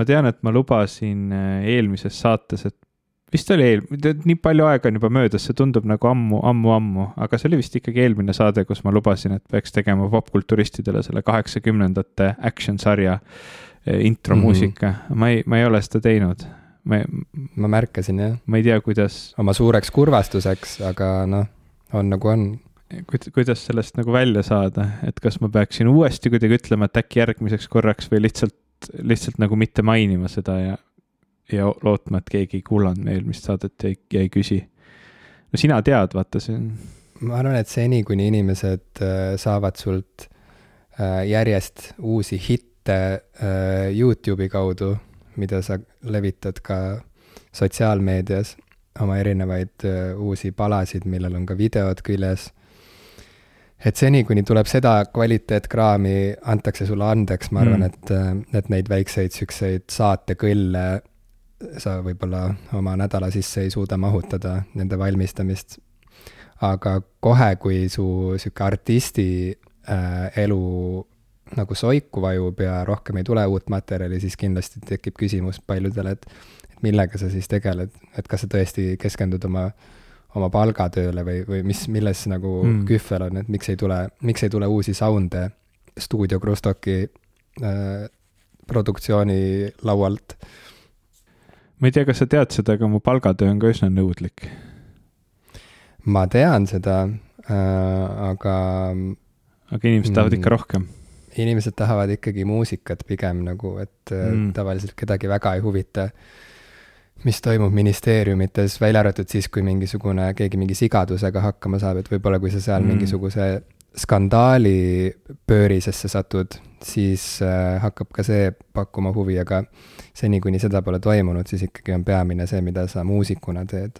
ma tean, et ma lubasin äh, eelmises saates, et vist oli eel-, nii palju aega on juba möödas, see tundub nagu ammu, ammu, ammu, aga see oli vist ikkagi eelmine saade, kus ma lubasin, et peaks tegema popkulturistidele selle kaheksakümnendate action sarja äh, intromuusika mm, -hmm. ma ei, ma ei ole seda teinud. ma, ma märkasin jah. ma ei tea, kuidas. oma suureks kurvastuseks, aga noh, on nagu on kuidas sellest nagu välja saada, et kas ma peaksin uuesti kuidagi ütlema, et äkki järgmiseks korraks või lihtsalt, lihtsalt nagu mitte mainima seda ja, ja lootma, et keegi ei kuulanud meie eelmist saadet ja ei, ja ei küsi. no sina tead, vaata, see on. ma arvan, et seni, kuni inimesed äh, saavad sult äh, järjest uusi hitte äh, Youtube'i kaudu, mida sa levitad ka sotsiaalmeedias, oma erinevaid uusi palasid, millel on ka videod küljes et seni, kuni tuleb seda kvaliteetkraami, antakse sulle andeks, ma arvan mm., et, et neid väikseid siukseid saatekõlle sa võib-olla oma nädala sisse ei suuda mahutada, nende valmistamist. aga kohe, kui su sihuke artisti äh, elu nagu soiku vajub ja rohkem ei tule uut materjali, siis kindlasti tekib küsimus paljudele, et, et millega sa siis tegeled, et kas sa tõesti keskendud oma äh, oma palgatööle või, või mis, milles nagu mm. kühvel on, et miks ei tule, miks ei tule uusi sound'e stuudio Krustoki äh, produktsiooni laualt? ma ei tea, kas sa tead seda, aga mu palgatöö on ka üsna nõudlik. ma tean seda äh,, aga. aga inimesed tahavad ikka mm. rohkem inimesed tahavad ikkagi muusikat pigem nagu, et äh, mm. tavaliselt kedagi väga ei huvita äh, mis toimub ministeeriumites, välja arvatud siis, kui mingisugune, keegi mingi sigadusega hakkama saab, et võib-olla kui sa seal mm. mingisuguse skandaali pöörisesse satud, siis äh, hakkab ka see pakkuma huvi, aga seni, kuni seda pole toimunud, siis ikkagi on peamine see, mida sa muusikuna teed.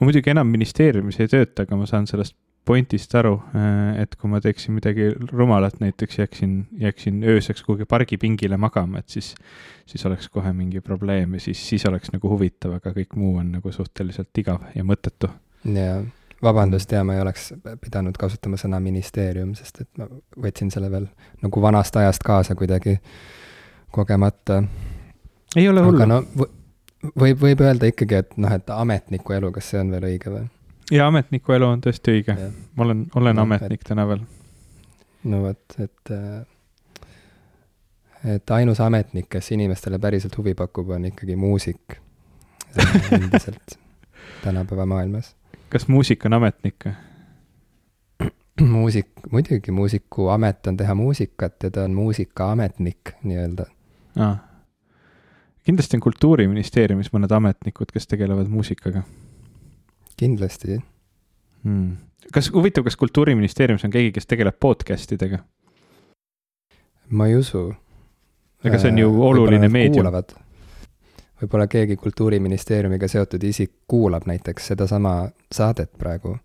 ma muidugi enam ministeeriumis ei tööta, aga ma saan sellest pointist aru, äh, et kui ma teeksin midagi rumalat, näiteks jääksin, jääksin ööseks kuhugi pargipingile magama, et siis, siis oleks kohe mingi probleem ja siis, siis oleks nagu huvitav, aga kõik muu on nagu suhteliselt igav ja mõttetu. jaa, vabandust, jaa, ma ei oleks pidanud kasutama sõna ministeerium, sest et ma võtsin selle veel nagu vanast ajast kaasa kuidagi kogemata. ei ole hullu. no võib, võib öelda ikkagi, et noh, et ametniku elu, kas see on veel õige või? Ja ametniku elu on tõesti õige. ma olen, olen no, ametnik et, täna veel. no vot, et, äh, et ainus ametnik, kes inimestele päriselt huvi pakub, on ikkagi muusik. endiselt tänapäeva maailmas. kas muusik on ametnik või? muusik, muidugi muusiku amet on teha muusikat ja ta on muusikaametnik nii-öelda ah.. kindlasti on Kultuuriministeeriumis mõned ametnikud, kes tegelevad muusikaga kindlasti hmm.. kas, huvitav, kas Kultuuriministeeriumis on keegi, kes tegeleb podcast idega? ma ei usu. ega see on ju oluline meedium. võib-olla keegi Kultuuriministeeriumiga seotud isik kuulab näiteks sedasama saadet praegu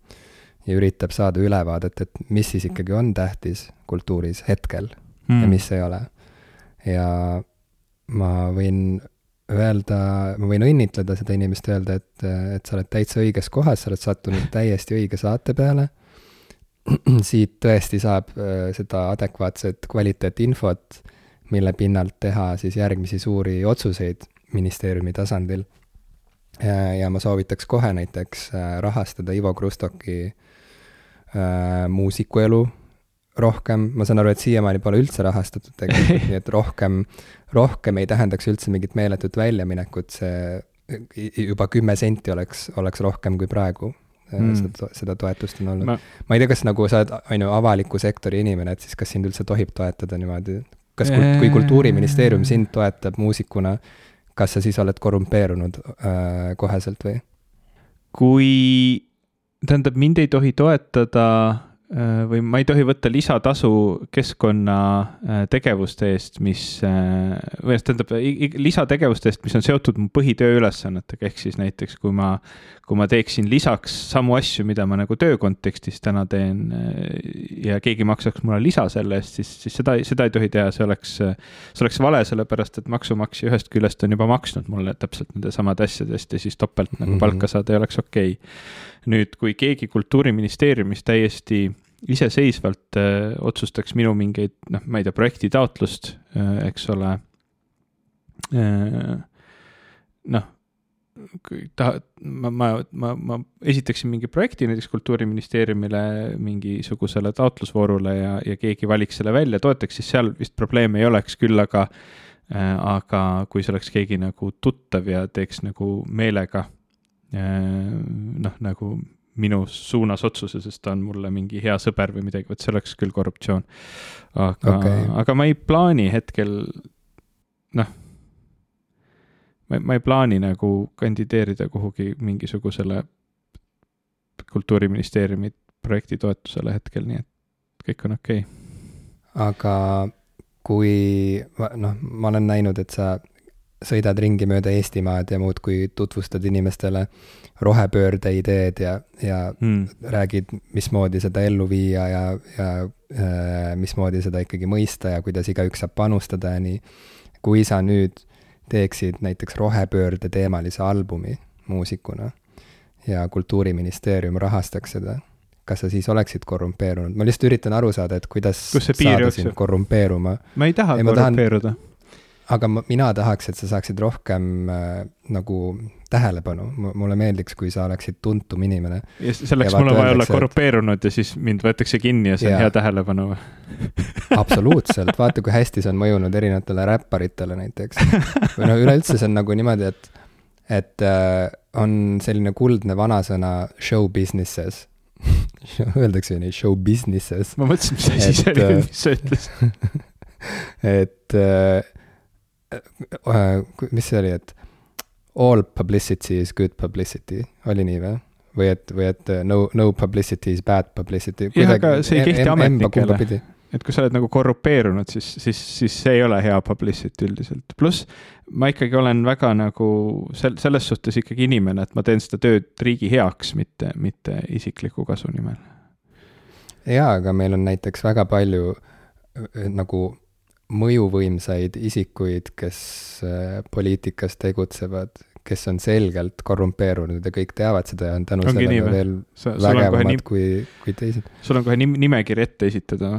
ja üritab saada ülevaadet, et mis siis ikkagi on tähtis kultuuris hetkel hmm. ja mis ei ole. ja ma võin öelda, ma võin õnnitleda seda inimest, öelda, et, et sa oled täitsa õiges kohas, sa oled sattunud täiesti õige saate peale. siit tõesti saab äh, seda adekvaatset kvaliteetinfot, mille pinnalt teha siis järgmisi suuri otsuseid ministeeriumi tasandil. ja ma soovitaks kohe näiteks äh, rahastada Ivo Krustoki äh, muusikuelu rohkem, ma saan aru, et siiamaani pole üldse rahastatud tegelikult nii et rohkem, rohkem ei tähendaks üldse mingit meeletut väljaminekut, see juba kümme senti oleks, oleks rohkem kui praegu mm. seda, seda toetust on olnud ma.... ma ei tea, kas nagu sa oled, on ju, avaliku sektori inimene, et siis kas sind üldse tohib toetada niimoodi? kas, kui Kultuuriministeerium sind toetab muusikuna, kas sa siis oled korrumpeerunud äh, koheselt või? kui, tähendab, mind ei tohi toetada Äh, või ma ei tohi võtta lisatasu keskkonna äh, eest, mis, äh, või tähendab lisategevuste eest, mis on seotud mu põhitööülesannetega, ehk siis näiteks kui ma, kui ma teeksin lisaks samu asju, mida ma nagu töö kontekstis täna teen ja keegi maksaks mulle lisa selle eest, siis, siis seda, seda ei tohi teha, see oleks, see oleks vale, sellepärast et maksumaksja ühest küljest on juba maksnud mulle täpselt nende samade asjade eest ja siis topelt nagu mhm. palka saada ei oleks okei okay. nüüd, kui keegi kultuuriministeeriumis täiesti iseseisvalt öö, otsustaks minu mingeid, noh, ma ei tea, projektitaotlust, eks ole, noh, taha, ma, ma, ma, ma esitaksin mingi projekti näiteks Kultuuriministeeriumile mingisugusele taotlusvoorule ja, ja keegi valiks selle välja, toetaks, siis seal vist probleeme ei oleks, küll aga äh,, aga kui see oleks keegi nagu tuttav ja teeks nagu meelega äh, noh, nagu minu suunas otsuse, sest ta on mulle mingi hea sõber või midagi, vot see oleks küll korruptsioon. aga okay., aga ma ei plaani hetkel noh ma, ma ei plaani nagu kandideerida kuhugi mingisugusele kultuuriministeeriumi projekti toetusele hetkel, nii et kõik on okei okay.. aga kui noh, ma olen näinud, et sa sõidad ringi mööda Eestimaad ja muudkui tutvustad inimestele rohepöörde ideed ja, ja mm. räägid, mismoodi seda ellu viia ja, ja äh, mismoodi seda ikkagi mõista ja kuidas igaüks saab panustada ja nii. kui sa nüüd teeksid näiteks rohepöörde teemalise albumi muusikuna ja Kultuuriministeerium rahastaks seda, kas sa siis oleksid korrumpeerunud? ma lihtsalt üritan aru saada, et kuidas saada sind korrumpeeruma. ma ei taha ja korrumpeeruda. Aga ma, mina tahaks, et sa saaksid rohkem äh, nagu tähelepanu, mulle meeldiks, kui sa oleksid tuntum inimene. ja selleks ja mul on vaja olla korrumpeerunud ja siis mind võetakse kinni ja see on ja. hea tähelepanu absoluutselt, vaata, kui hästi see on mõjunud erinevatele räpparitele näiteks. või no üleüldse see on nagu niimoodi, et, et äh, on selline kuldne vanasõna show business'es Öeldakse ju nii, show business'es. ma mõtlesin, mis asi see oli, mis sa ütlesid et äh, mis see oli, et all publicity is good publicity, oli nii või? või et, või et no, no publicity is bad publicity. jah, aga see ei kehti ametnikele. et kui sa oled nagu korrupeerunud, siis, siis, siis see ei ole hea publicity üldiselt. pluss ma ikkagi olen väga nagu sel-, selles suhtes ikkagi inimene, et ma teen seda tööd riigi heaks, mitte, mitte isikliku kasu nimel. jaa, aga meil on näiteks väga palju nagu mõjuvõimsaid isikuid, kes äh, poliitikas tegutsevad, kes on selgelt korrumpeerunud ja kõik teavad seda ja on tänu Ongi sellele nii, veel sa, vägevamad nim... kui, kui teised. sul on kohe nim-, nimekiri ette esitada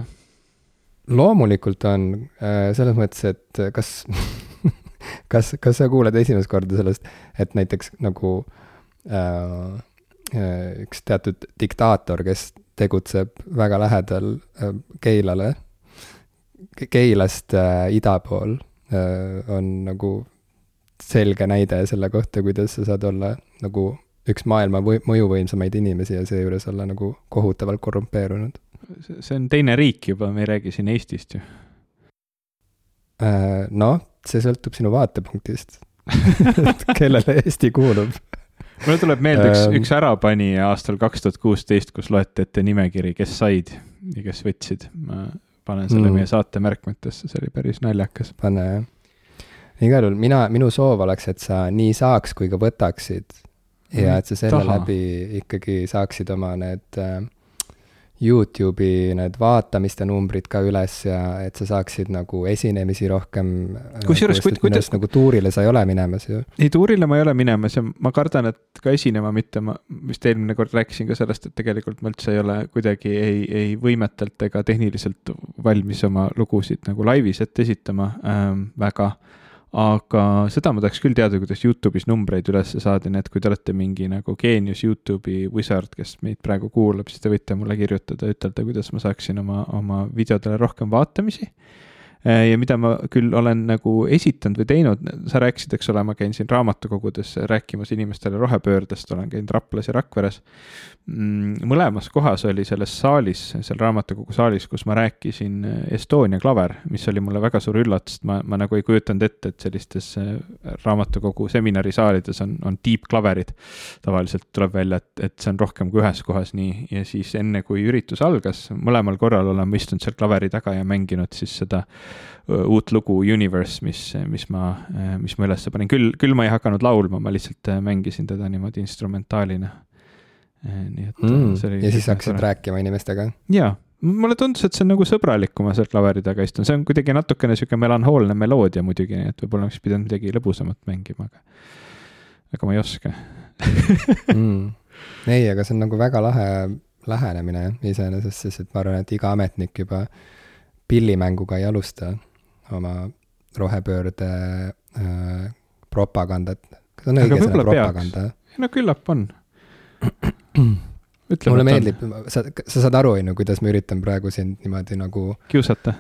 loomulikult on, äh, selles mõttes, et kas kas, kas sa kuuled esimest korda sellest, et näiteks nagu äh, äh, üks teatud diktaator, kes tegutseb väga lähedal äh, Keilale Keilast äh, ida pool äh, on nagu selge näide selle kohta, kuidas sa saad olla nagu üks maailma või, mõjuvõimsamaid inimesi ja seejuures olla nagu kohutavalt korrumpeerunud. see on teine riik juba, me ei räägi siin Eestist ju äh,. noh, see sõltub sinu vaatepunktist kellele Eesti kuulub mulle tuleb meelde üks ähm,, üks ärapanija aastal kaks tuhat kuusteist, kus loeti ette nimekiri, kes said ja kes võtsid. ma panen selle mm. meie saate märkmetesse, see oli päris naljakas. pane jah. igal juhul mina, minu soov oleks, et sa nii saaks kui ka võtaksid ja mm. et sa selle Taha. läbi ikkagi saaksid oma need äh, Youtube'i need vaatamiste numbrid ka üles ja et sa saaksid nagu esinemisi rohkem. Äh, kusjuures, kui, kui te. nagu tuurile sa ei ole minemas ju. ei, tuurile ma ei ole minemas ja ma kardan, et ka esinema mitte, ma vist eelmine kord rääkisin ka sellest, et tegelikult ma üldse ei ole kuidagi ei, ei võimetelt ega tehniliselt valmis oma lugusid nagu laivis ette esitama ähm, väga aga seda ma tahaks küll teada, kuidas Youtube'is numbreid üles saada, nii et kui te olete mingi nagu geenius Youtube'i wizard, kes meid praegu kuulab, siis te võite mulle kirjutada, ütelda, kuidas ma saaksin oma, oma videodele rohkem vaatamisi ja mida ma küll olen nagu esitanud või teinud, sa rääkisid, eks ole, ma käin siin raamatukogudes rääkimas inimestele rohepöördest, olen käinud Raplas ja Rakveres. Mm, mõlemas kohas oli selles saalis, seal raamatukogu saalis, kus ma rääkisin Estonia klaver, mis oli mulle väga suur üllatus, ma, ma nagu ei kujutanud ette, et sellistes äh, raamatukogu seminarisaalides on, on tiibklaverid. tavaliselt tuleb välja, et, et see on rohkem kui ühes kohas nii ja siis enne, kui üritus algas, mõlemal korral olen ma istunud seal klaveri taga ja mänginud siis seda uut lugu Universe, mis, mis ma, mis ma ülesse panin, küll, küll ma ei hakanud laulma, ma lihtsalt mängisin teda niimoodi instrumentaalina. nii et mm, see oli. ja siis hakkasid rääkima inimestega? jaa, mulle tundus, et see on nagu sõbralik, kui ma seal klaveri taga istun, see on kuidagi natukene sihuke melanhoolne meloodia muidugi, nii et võib-olla oleks pidanud midagi lõbusamat mängima, aga, aga ma ei oska mm.. ei, aga see on nagu väga lahe lähenemine iseenesest, sest et ma arvan, et iga ametnik juba pillimänguga ei alusta oma rohepöörde äh, propagandat. kas on õige sõna propaganda? no küllap on. mulle meeldib, sa, sa saad aru, on ju, kuidas ma üritan praegu sind niimoodi nagu kiusata.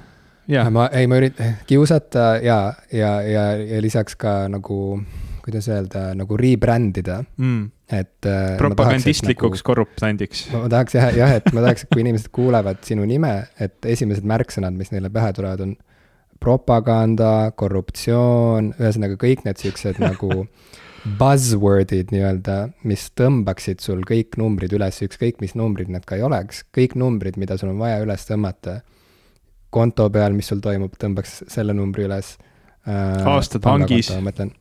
jaa, ma, ei, ma üritan kiusata ja, ja, ja, ja lisaks ka nagu, kuidas öelda, nagu rebrand ida mm. et äh, propagandistlikuks nagu, korruptandiks. ma tahaks jah, jah, et ma tahaks, et kui inimesed kuulevad sinu nime, et esimesed märksõnad, mis neile pähe tulevad, on propaganda, korruptsioon, ühesõnaga kõik need siuksed nagu buzzword'id nii-öelda, mis tõmbaksid sul kõik numbrid üles, ükskõik mis numbrid need ka ei oleks, kõik numbrid, mida sul on vaja üles tõmmata. konto peal, mis sul toimub, tõmbaks selle numbri üles äh,. Aastad vangis. ma mõtlen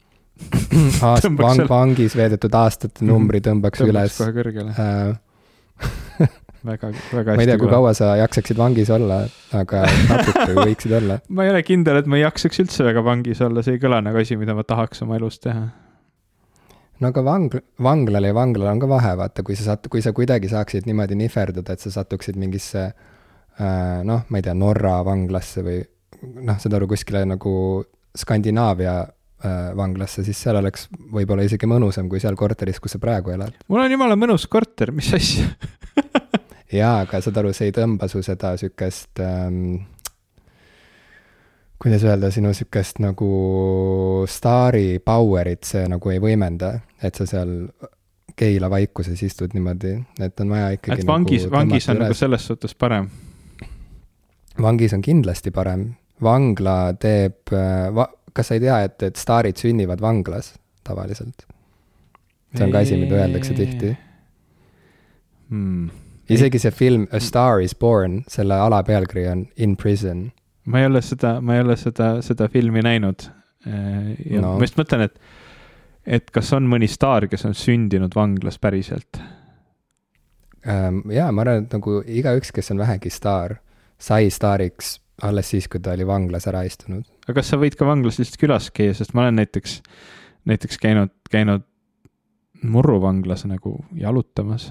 aast-, selle- vangis veedetud aastate numbri tõmbaks, tõmbaks üles kohe kõrgele äh. väga, väga ma ei tea, kui kaua sa jaksaksid vangis olla, aga natuke võiksid olla. ma ei ole kindel, et ma jaksaks üldse väga vangis olla, see ei kõla nagu asi, mida ma tahaks oma elus teha. no aga vang-, vanglal ja vanglal on ka vahe, vaata, kui sa sat-, kui sa kuidagi saaksid niimoodi nihverduda, et sa satuksid mingisse äh, noh, ma ei tea, Norra vanglasse või noh, saad aru, kuskile nagu Skandinaavia vanglasse, siis seal oleks võib-olla isegi mõnusam kui seal korteris, kus sa praegu elad. mul on jumala mõnus korter, mis asja jaa, aga saad aru, see ei tõmba su seda sihukest ähm, kuidas öelda, sinu sihukest nagu staari power'it see nagu ei võimenda, et sa seal Keila vaikuses istud niimoodi, et on vaja ikkagi et vangis nagu, vangis on tõmmata nagu üles. selles suhtes parem. vangis on kindlasti parem, vangla teeb va, kas sa ei tea, et, et staarid sünnivad vanglas tavaliselt? see on ka asi, mida öeldakse tihti. hmm. isegi see film A Star is Born, selle alapealkiri on In prison ma ei ole seda, ma ei ole seda, seda filmi näinud. ja No. no. ma just mõtlen, et, et kas on mõni staar, kes on sündinud vanglas päriselt? Ähm, jaa, ma arvan, et nagu igaüks, kes on vähegi staar, sai staariks alles siis, kui ta oli vanglas ära istunud. Aga kas sa võid ka vanglas lihtsalt külas käia, sest ma olen näiteks, näiteks käinud, käinud Murru vanglas nagu jalutamas.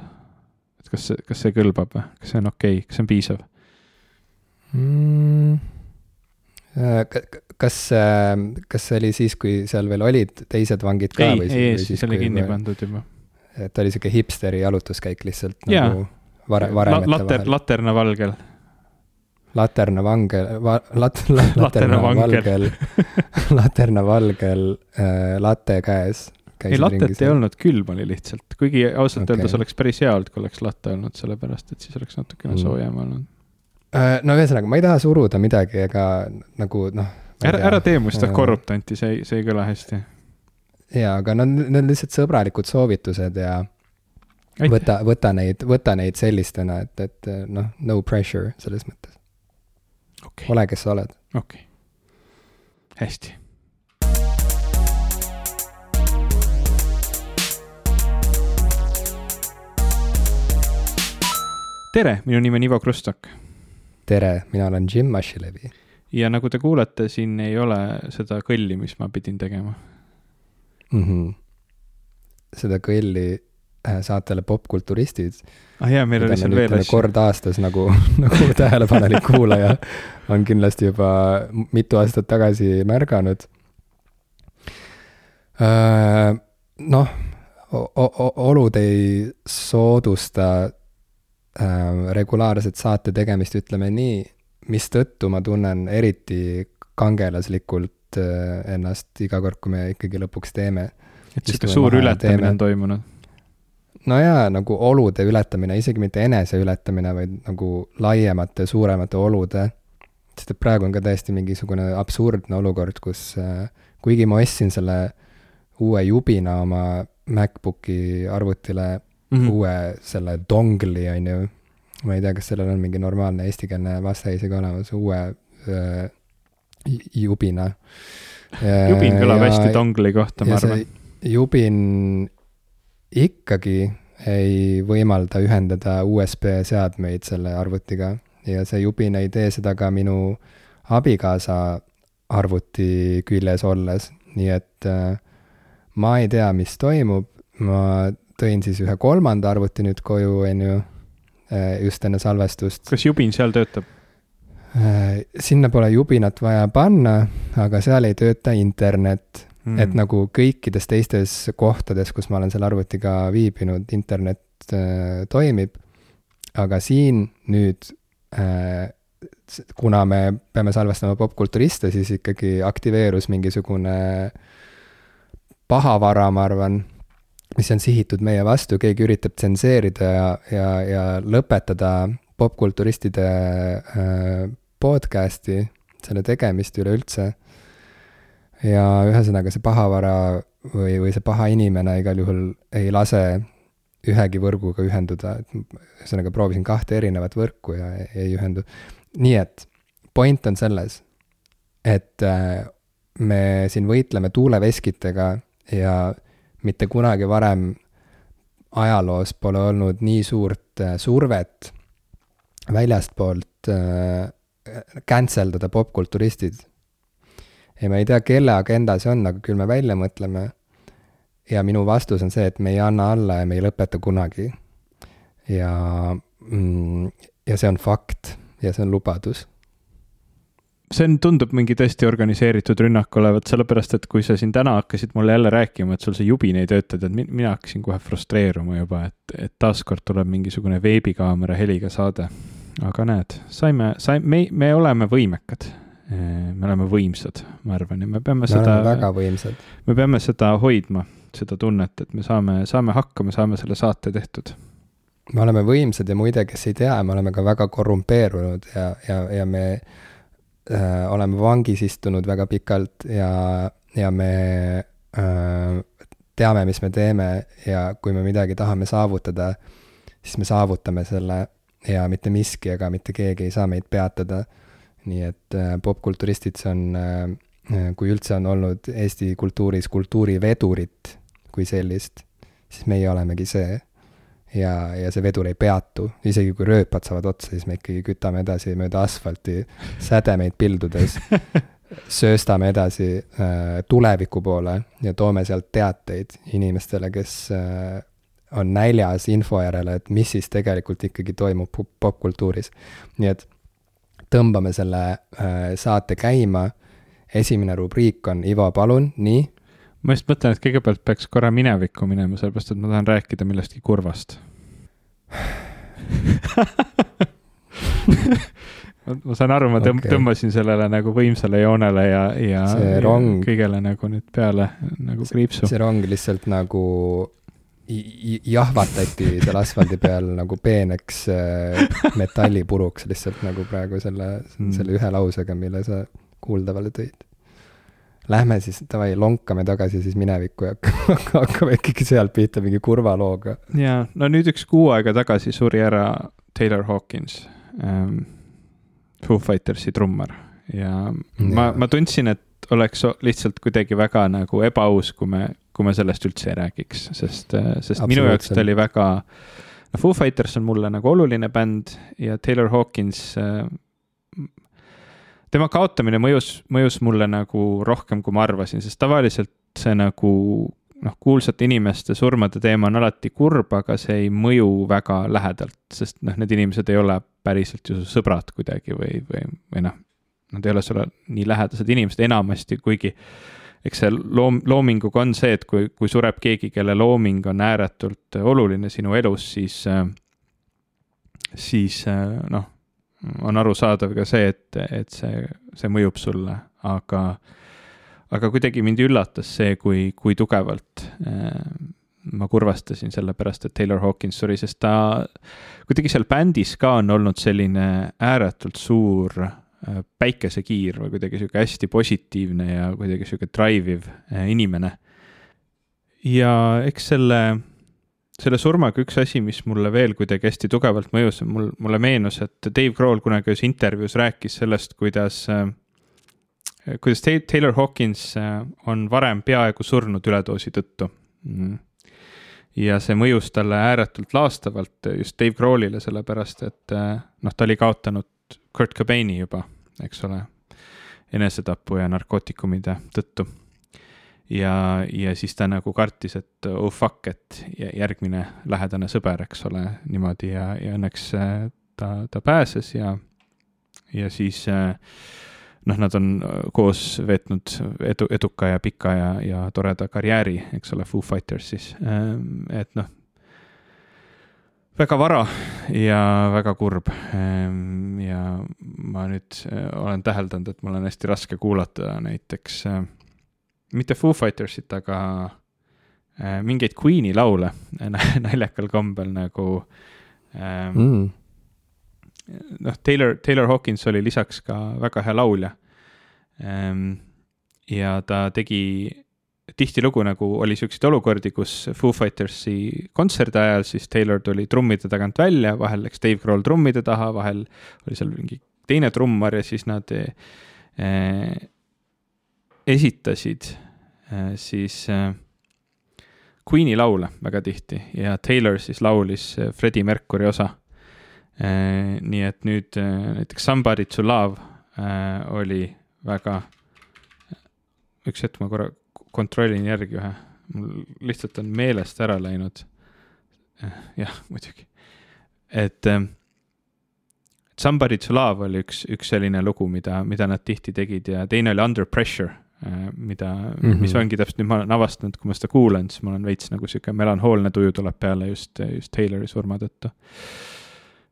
et kas see, kas see kõlbab või, kas see on okei okay., kas see on piisav? mm.. kas, kas see oli siis, kui seal veel olid teised vangid ka ei, või ei, siis oli kinni pandud juba. et oli sihuke hipsteri jalutuskäik lihtsalt Jaa. nagu vare-, La, varemete later, vahel. Laterna vangel va,, lat-, laterna valgel, laterna valgel äh, latte käes. ei, latet ei olnud, külm oli lihtsalt, kuigi ausalt okay. öeldes oleks päris hea olnud, kui oleks latte olnud, sellepärast et siis oleks natukene Mm. soojem olnud. Äh, no ühesõnaga, ma ei taha suruda midagi ega nagu noh. ära, ära tee must Jaa. korruptanti, see ei, see ei kõla hästi. jaa, aga no need on lihtsalt sõbralikud soovitused ja võta, võta neid, võta neid sellistena, et, et noh, no pressure selles mõttes. okei, ole, kes sa oled. okei, hästi. tere, minu nimi on Ivo Krustok tere, mina olen Jim Mashilevi. ja nagu te kuulete, siin ei ole seda kõlli, mis ma pidin tegema. Mm -hmm. seda kõlli saatele Popkulturistid. ah jaa, meil oli seal veel asju. kord aastas nagu, nagu tähelepanelik kuulaja on kindlasti juba mitu aastat tagasi märganud. noh, olud ei soodusta äh, regulaarset saate tegemist, ütleme nii, mistõttu ma tunnen eriti kangelaslikult äh, ennast iga kord, kui me ikkagi lõpuks teeme et sihuke suur ületamine on toimunud. No jaa, nagu olude ületamine, isegi mitte enese ületamine, vaid nagu laiemate, suuremate olude. sest et praegu on ka täiesti mingisugune absurdne olukord, kus äh, kuigi ma ostsin selle uue jubina oma MacBooki arvutile mm. -hmm. uue selle dongli, on ju, ma ei tea, kas sellel on mingi normaalne eestikeelne vaste isegi olemas, uue äh, jubina. jubin kõlab hästi dongli kohta, ma ja arvan jubin ikkagi ei võimalda ühendada USB seadmeid selle arvutiga ja see jubin ei tee seda ka minu abikaasa arvuti küljes olles, nii et äh, ma ei tea, mis toimub, ma tõin siis ühe kolmanda arvuti nüüd koju, on ju, just enne salvestust. kas jubin seal töötab? Äh, sinna pole jubinat vaja panna, aga seal ei tööta internet mm.. et nagu kõikides teistes kohtades, kus ma olen selle arvutiga viibinud, internet äh, toimib. aga siin nüüd äh, kuna me peame salvestama popkulturiste, siis ikkagi aktiveerus mingisugune pahavara, ma arvan, mis on sihitud meie vastu, keegi üritab tsenseerida ja, ja, ja lõpetada popkulturistide äh, podcast'i, selle tegemist üleüldse. Ja ühesõnaga, see pahavara või, või see paha inimene igal juhul ei lase ühegi võrguga ühenduda, et ühesõnaga proovisin kahte erinevat võrku ja ei, ei ühendu nii et point on selles, et äh, me siin võitleme tuuleveskitega ja mitte kunagi varem ajaloos pole olnud nii suurt äh, survet väljastpoolt äh, cancel dada popkulturistid. Ja ma ei tea, kelle agenda see on, aga küll me välja mõtleme. ja minu vastus on see, et me ei anna alla ja me ei lõpeta kunagi. ja mm,, ja see on fakt ja see on lubadus. see on, tundub mingi tõesti organiseeritud rünnak olevat, sellepärast et kui sa siin täna hakkasid mulle jälle rääkima, et sul see jubin ei tööta, tead, mina hakkasin kohe frustreeruma juba, et, et taaskord tuleb mingisugune veebikaamera heliga saade. aga näed, saime, saime, me, me oleme võimekad me oleme võimsad, ma arvan, ja me peame me seda. väga võimsad. me peame seda hoidma, seda tunnet, et me saame, saame hakkama, saame selle saate tehtud me oleme võimsad ja muide, kes ei tea, me oleme ka väga korrumpeerunud ja, ja, ja me äh, oleme vangis istunud väga pikalt ja, ja me äh, teame, mis me teeme ja kui me midagi tahame saavutada, siis me saavutame selle ja mitte miski ega mitte keegi ei saa meid peatada. Nii et äh, popkulturistid, see on äh,, kui üldse on olnud Eesti kultuuris kultuurivedurit kui sellist, siis meie olemegi see ja, ja see vedur ei peatu, isegi kui rööpad saavad otsa, siis me ikkagi kütame edasi mööda asfalti sädemeid pildudes sööstame edasi äh, tuleviku poole ja toome sealt teateid inimestele, kes äh, on näljas info järele, et mis siis tegelikult ikkagi toimub popkultuuris. nii et tõmbame selle äh, saate käima. esimene rubriik on Ivo, palun, nii ma just mõtlen, et kõigepealt peaks korra minevikku minema, sellepärast et ma tahan rääkida millestki kurvast ma saan aru, ma tõmb- okay., tõmbasin sellele nagu võimsale joonele ja, ja, rong, ja kõigele nagu nüüd peale nagu kriipsu. see rong lihtsalt nagu jahvatati seal asfaldi peal nagu peeneks äh, metallipuruks lihtsalt nagu praegu selle mm., selle ühe lausega, mille sa kuuldavale tõid lähme siis, davai, lonkame tagasi siis minevikku ja hakkame ikkagi sealt pihta mingi kurva looga. jaa, no nüüd üks kuu aega tagasi suri ära Taylor Hawkins ähm,, Foo Fightersi trummar ja, ja ma, ma tundsin, et oleks lihtsalt kuidagi väga nagu ebaaus, kui me, kui me sellest üldse ei räägiks, sest, sest minu jaoks ta oli väga, no Foo Fighters on mulle nagu oluline bänd ja Taylor Hawkins äh, tema kaotamine mõjus, mõjus mulle nagu rohkem, kui ma arvasin, sest tavaliselt see nagu noh, kuulsate inimeste surmade teema on alati kurb, aga see ei mõju väga lähedalt, sest noh, need inimesed ei ole päriselt ju sõbrad kuidagi või, või, või noh, nad ei ole sulle nii lähedased inimesed enamasti, kuigi eks see loom, loominguga on see, et kui, kui sureb keegi, kelle looming on ääretult oluline sinu elus, siis, siis noh, on arusaadav ka see, et, et see, see mõjub sulle, aga, aga kuidagi mind üllatas see, kui, kui tugevalt äh, ma kurvastasin sellepärast, et Taylor Hawkins suri, sest ta kuidagi seal bändis ka on olnud selline ääretult suur äh, päikesekiir või kuidagi sihuke hästi positiivne ja kuidagi sihuke drive iv äh, inimene. ja eks selle selle surmaga üks asi, mis mulle veel kuidagi hästi tugevalt mõjus, mul, mulle meenus, et Dave Grohl kunagi ühes intervjuus rääkis sellest, kuidas äh,, kuidas Taylor Hawkins äh, on varem peaaegu surnud üledoosi tõttu. Mm.. ja see mõjus talle ääretult laastavalt just Dave Grohlile, sellepärast et äh, noh, ta oli kaotanud Kurt Cobaini juba, eks ole, enesetapu ja narkootikumide tõttu. Ja, ja siis ta nagu kartis, et oh fuck, et järgmine lähedane sõber, eks ole, niimoodi ja, ja õnneks äh, ta, ta pääses ja, ja siis äh, noh, nad on koos veetnud edu, eduka ja pika ja, ja toreda karjääri, eks ole, Foo Fighters siis, ähm, et noh, väga vara ja väga kurb. Ähm, ja ma nüüd äh, olen täheldanud, et mul on hästi raske kuulata näiteks äh, mitte Foo Fightersit, aga äh, mingeid Queen'i laule naljakal kombel nagu ähm, mm noh, Taylor, Taylor Hawkins oli lisaks ka väga hea laulja. Ehm, ja ta tegi tihtilugu nagu oli siukseid olukordi, kus Foo Fightersi kontserdi ajal siis Taylor tuli trummide tagant välja, vahel läks Dave Grohl trummide taha, vahel oli seal mingi teine trummar ja siis nad eh, esitasid eh, siis eh, Queen'i laule väga tihti ja Taylor siis laulis Freddie Mercury osa. Äh, nii et nüüd äh, näiteks Somebody to love äh, oli väga, üks hetk ma korra kontrollin järgi ühe, mul lihtsalt on meelest ära läinud. jah, muidugi, et Somebody to love oli üks, üks selline lugu, mida, mida nad tihti tegid ja teine oli Under pressure mida mm, -hmm. mis ongi täpselt nüüd ma olen avastanud, kui ma seda kuulan, siis mul on veits nagu sihuke melanhoolne tuju tuleb peale just, just Taylori surma tõttu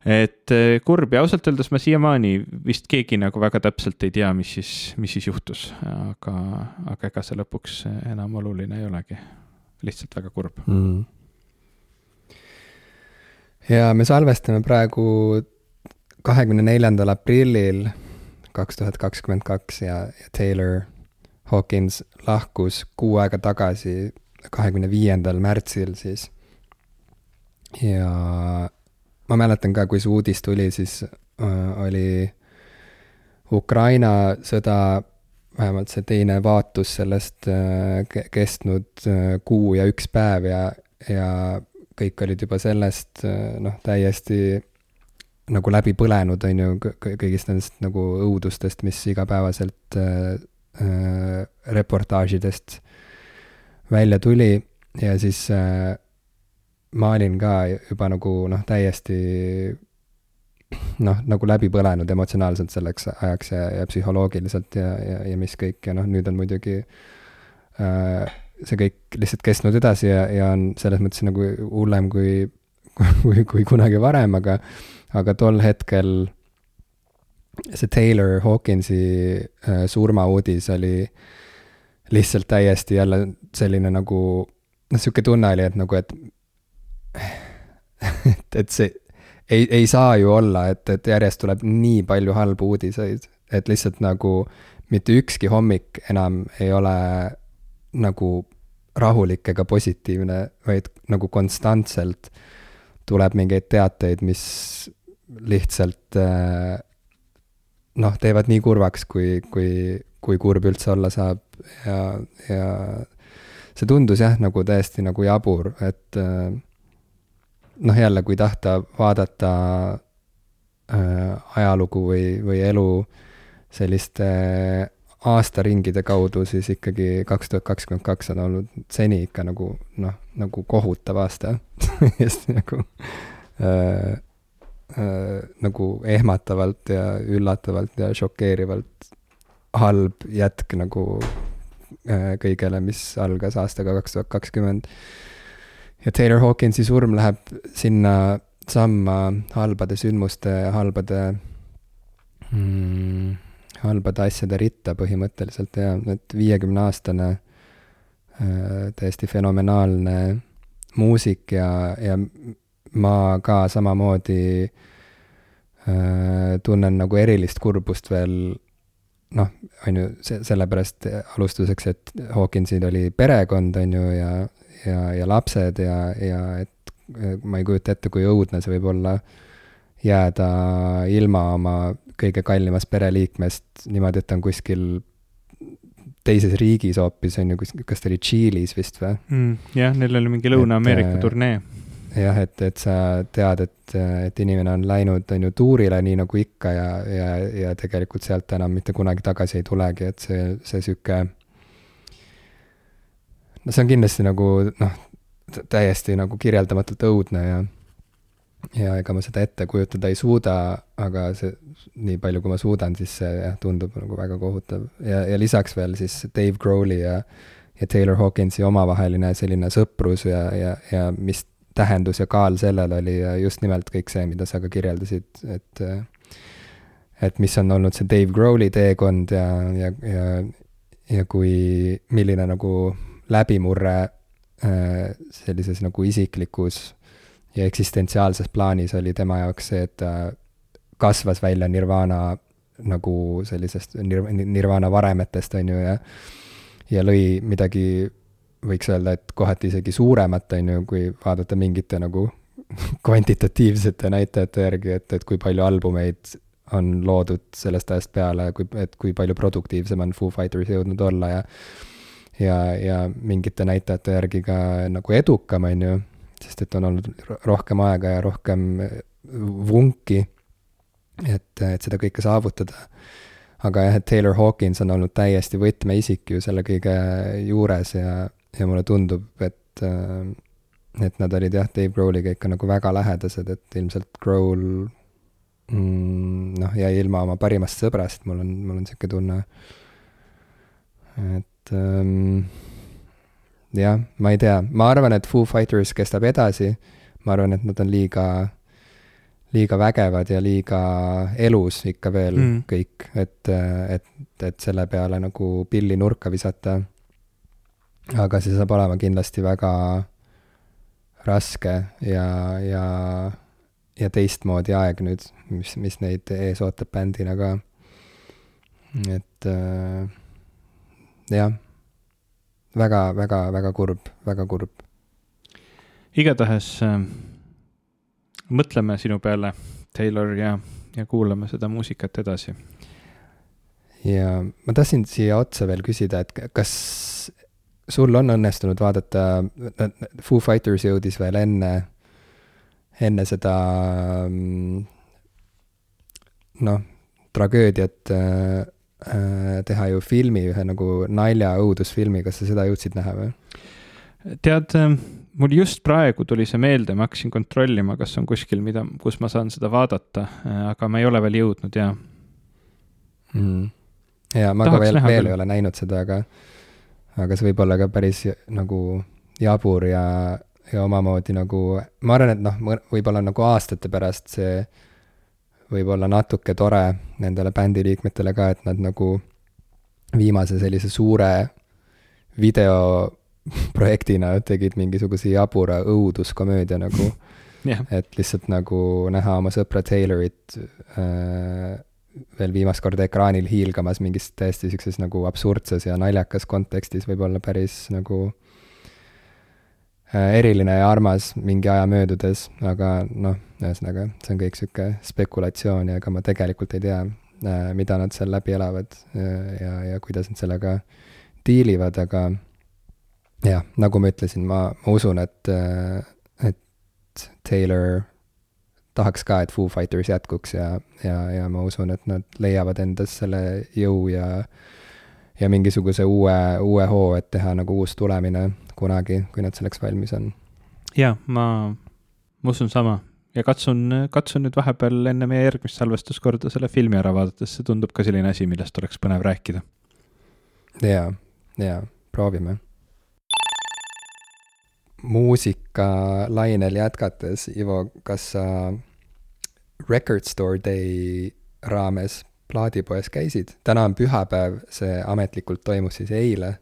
et eh, kurb ja ausalt öeldes ma siiamaani vist keegi nagu väga täpselt ei tea, mis siis, mis siis juhtus, aga, aga ega see lõpuks enam oluline ei olegi. lihtsalt väga kurb mm.. ja me salvestame praegu kahekümne neljandal aprillil kaks tuhat kakskümmend kaks ja, ja Taylor Hawkins lahkus kuu aega tagasi, kahekümne viiendal märtsil siis. ja ma mäletan ka, kui see uudis tuli, siis äh, oli Ukraina sõda, vähemalt see teine vaatus sellest äh, kestnud äh, kuu ja üks päev ja, ja kõik olid juba sellest äh, noh, täiesti nagu läbi põlenud, on ju, kõigist nendest nagu õudustest, mis igapäevaselt äh, äh, reportaažidest välja tuli. Ja siis äh, ma olin ka juba nagu noh, täiesti noh, nagu läbi põlenud emotsionaalselt selleks ajaks ja, ja psühholoogiliselt ja, ja, ja mis kõik ja noh, nüüd on muidugi äh, see kõik lihtsalt kestnud edasi ja, ja on selles mõttes nagu hullem kui, kui, kui kunagi varem, aga, aga tol hetkel see Taylor Hawkinsi äh, surmauudis oli lihtsalt täiesti jälle selline nagu noh, sihuke tunne oli, et nagu, et et, et see ei, ei saa ju olla, et, et järjest tuleb nii palju halbu uudiseid, et lihtsalt nagu mitte ükski hommik enam ei ole nagu rahulik ega positiivne, vaid nagu konstantselt tuleb mingeid teateid, mis lihtsalt eh, noh, teevad nii kurvaks, kui, kui, kui kurb üldse olla saab. Ja, ja see tundus jah, nagu täiesti nagu jabur, et äh, noh, jälle, kui tahta vaadata äh, ajalugu või, või elu selliste aastaringide kaudu, siis ikkagi kaks tuhat kakskümmend kaks on olnud seni ikka nagu noh, nagu kohutav aasta. Hästi nagu äh, äh, nagu ehmatavalt ja üllatavalt ja šokeerivalt halb jätk nagu äh, kõigele, mis algas aastaga kaks tuhat kakskümmend ja Taylor Hawkinsi surm läheb sinna samma halbade sündmuste, halbade mm, halbade asjade ritta põhimõtteliselt ja et viiekümneaastane äh, täiesti fenomenaalne muusik ja, ja ma ka samamoodi äh, tunnen nagu erilist kurbust veel noh, on ju, see, sellepärast alustuseks, et Hawkinsil oli perekond, on ju, ja, ja, ja lapsed ja, ja et ma ei kujuta ette, kui õudne see võib olla jääda ilma oma kõige kallimast pereliikmest niimoodi, et ta on kuskil teises riigis hoopis, on ju, kus, kas ta oli Tšiilis vist või mm,? jah, neil oli mingi Lõuna-Ameerika turnee. jah, et, et sa tead, et, et inimene on läinud, on ju, tuurile, nii nagu ikka ja, ja, ja tegelikult sealt enam mitte kunagi tagasi ei tulegi, et see, see sihuke no see on kindlasti nagu noh, täiesti nagu kirjeldamatult õudne ja ja ega ma seda ette kujutada ei suuda, aga see, nii palju, kui ma suudan, siis see jah, tundub nagu väga kohutav. ja, ja lisaks veel siis Dave Grohl'i ja, ja Taylor Hawkinsi omavaheline selline sõprus ja, ja, ja mis tähendus ja kaal sellel oli ja just nimelt kõik see, mida sa ka kirjeldasid, et et mis on olnud see Dave Grohl'i teekond ja, ja, ja, ja kui, milline nagu läbimurre äh, sellises nagu isiklikus ja eksistentsiaalses plaanis oli tema jaoks see, et ta kasvas välja nirvana nagu sellisest nir-, nirvana varemetest, on ju, ja ja lõi midagi, võiks öelda, et kohati isegi suuremat, on ju, kui vaadata mingite nagu kvantitatiivsete näitajate järgi, et, et kui palju albumeid on loodud sellest ajast peale, kui, et kui palju produktiivsem on Foo Fighters jõudnud olla ja ja, ja mingite näitajate järgi ka nagu edukam, on ju sest et on olnud rohkem aega ja rohkem vunki, et, et seda kõike saavutada. aga jah, et Taylor Hawkins on olnud täiesti võtmeisik ju selle kõige juures ja, ja mulle tundub, et, et nad olid jah, Dave Grohliga ikka nagu väga lähedased, et ilmselt Grohl mm, noh, jäi ilma oma parimast sõbrast, mul on, mul on niisugune tunne. et ähm, jah, ma ei tea, ma arvan, et Foo Fighters kestab edasi, ma arvan, et nad on liiga, liiga vägevad ja liiga elus ikka veel mm. kõik, et, et, et selle peale nagu pilli nurka visata. aga see saab olema kindlasti väga raske ja, ja, ja teistmoodi aeg nüüd, mis, mis neid ees ootab bändina ka. et äh, jah väga, väga, väga kurb, väga kurb. igatahes äh, mõtleme sinu peale, Taylor, ja, ja kuulame seda muusikat edasi. ja ma tahtsin siia otsa veel küsida, et kas sul on õnnestunud vaadata, Foo Fighters jõudis veel enne, enne seda mm, noh, tragöödiat äh, teha ju filmi, ühe nagu nalja õudusfilmi, kas sa seda jõudsid näha või? tead, äh, mul just praegu tuli see meelde, ma hakkasin kontrollima, kas on kuskil, mida, kus ma saan seda vaadata, äh, aga ma ei ole veel jõudnud, jaa. Mm.. jaa, ma Tahaks ka veel, veel ei ole näinud seda, aga, aga see võib olla ka päris nagu jabur ja, ja omamoodi nagu, ma arvan, et noh, võib-olla nagu aastate pärast see võib-olla natuke tore nendele bändiliikmetele ka, et nad nagu viimase sellise suure videoprojektina tegid mingisuguse jabura õuduskomöödia nagu. Yeah.. et lihtsalt nagu näha oma sõpra Taylorit äh, veel viimast korda ekraanil hiilgamas mingis täiesti siukses nagu absurdses ja naljakas kontekstis võib olla päris nagu Äh, eriline ja armas mingi aja möödudes, aga noh, ühesõnaga, see on kõik sihuke spekulatsioon ja ega ma tegelikult ei tea, äh, mida nad seal läbi elavad ja, äh, ja, ja kuidas nad sellega diilivad, aga jah, nagu ma ütlesin, ma usun, et, et Taylor tahaks ka, et Foo Fighters jätkuks ja, ja, ja ma usun, et nad leiavad endas selle jõu ja ja mingisuguse uue, uue hoo, et teha nagu uus tulemine kunagi, kui nad selleks valmis on. jaa, ma, ma usun sama ja katsun, katsun nüüd vahepeal enne meie järgmist salvestuskorda selle filmi ära vaadata, sest see tundub ka selline asi, millest oleks põnev rääkida. jaa, jaa, proovime. muusikalainel jätkates, Ivo, kas sa Record Store Day raames plaadipoes käisid? täna on pühapäev, see ametlikult toimus siis eile.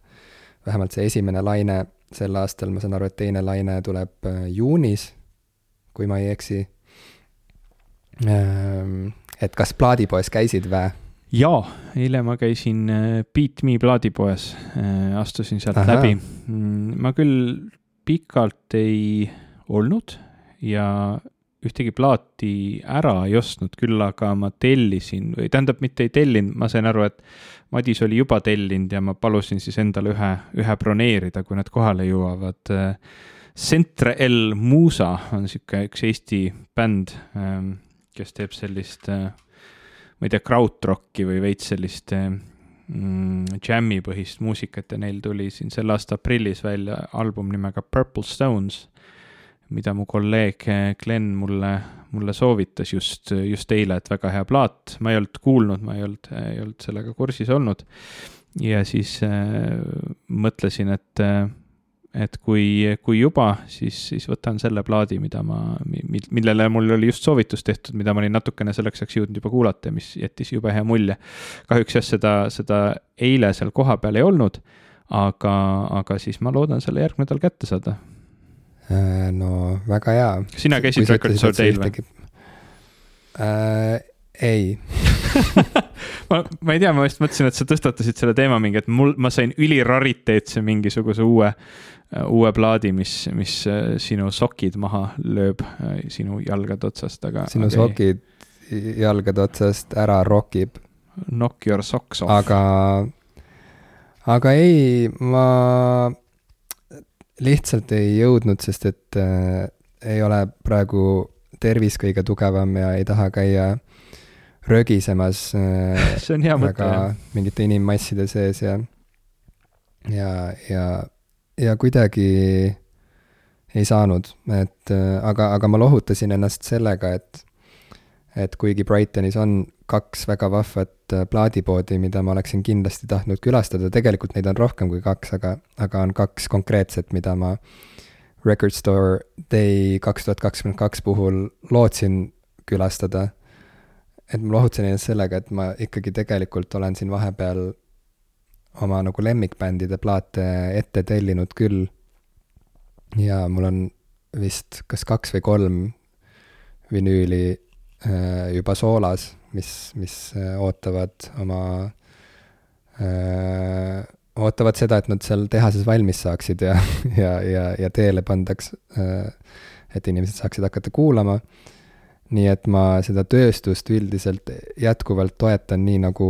vähemalt see esimene laine sel aastal, ma saan aru, et teine laine tuleb äh, juunis, kui ma ei eksi. Ähm, et kas plaadipoes käisid või? jaa, eile ma käisin äh, Beat Me plaadipoes, äh, astusin sealt Aha. läbi. Mm, ma küll pikalt ei olnud ja ühtegi plaati ära ei ostnud, küll aga ma tellisin või tähendab, mitte ei tellinud, ma sain aru, et Madis oli juba tellinud ja ma palusin siis endale ühe, ühe broneerida, kui nad kohale jõuavad. Centre El Musa on sihuke üks Eesti bänd, ähm, kes teeb sellist, ma ei tea, krautrocki või veits sellist mm, džämmipõhist muusikat ja neil tuli siin selle aasta aprillis välja album nimega Purple Stones mida mu kolleeg Glen mulle, mulle soovitas just, just eile, et väga hea plaat, ma ei olnud kuulnud, ma ei olnud, ei olnud sellega kursis olnud. ja siis äh, mõtlesin, et äh, et kui, kui juba, siis, siis võtan selle plaadi, mida ma, millele mul oli just soovitus tehtud, mida ma olin natukene selleks ajaks jõudnud juba kuulata ja mis jättis jube hea mulje. kahjuks jah, seda, seda eile seal kohapeal ei olnud, aga, aga siis ma loodan selle järgmine nädal kätte saada. Äh, no väga hea. sina käisid Record Store Dail või? Äh, ei ma, ma ei tea, ma just mõtlesin, et sa tõstatasid selle teema mingi, et mul, ma sain ülirariteetse mingisuguse uue Äh, uue plaadi, mis, mis sinu sokid maha lööb sinu jalgade otsast, aga. sinu aga sokid ei. jalgade otsast ära rokib. Knock your socks off. aga, aga ei, ma lihtsalt ei jõudnud, sest et äh, ei ole praegu tervis kõige tugevam ja ei taha käia rögisemas äh, see on hea mõte, mingite inimmasside sees ja, ja, ja ja kuidagi ei saanud, et aga, aga ma lohutasin ennast sellega, et et kuigi Brightonis on kaks väga vahvat plaadipoodi, mida ma oleksin kindlasti tahtnud külastada, tegelikult neid on rohkem kui kaks, aga, aga on kaks konkreetset, mida ma Record Store Day kaks tuhat kakskümmend kaks puhul lootsin külastada. et ma lohutasin ennast sellega, et ma ikkagi tegelikult olen siin vahepeal oma nagu lemmikbändide plaate ette tellinud küll. ja mul on vist kas kaks või kolm vinüüli äh, juba soolas, mis, mis äh, ootavad oma äh,, ootavad seda, et nad seal tehases valmis saaksid ja, ja, ja, ja teele pandaks äh,, et inimesed saaksid hakata kuulama. nii et ma seda tööstust üldiselt jätkuvalt toetan nii, nagu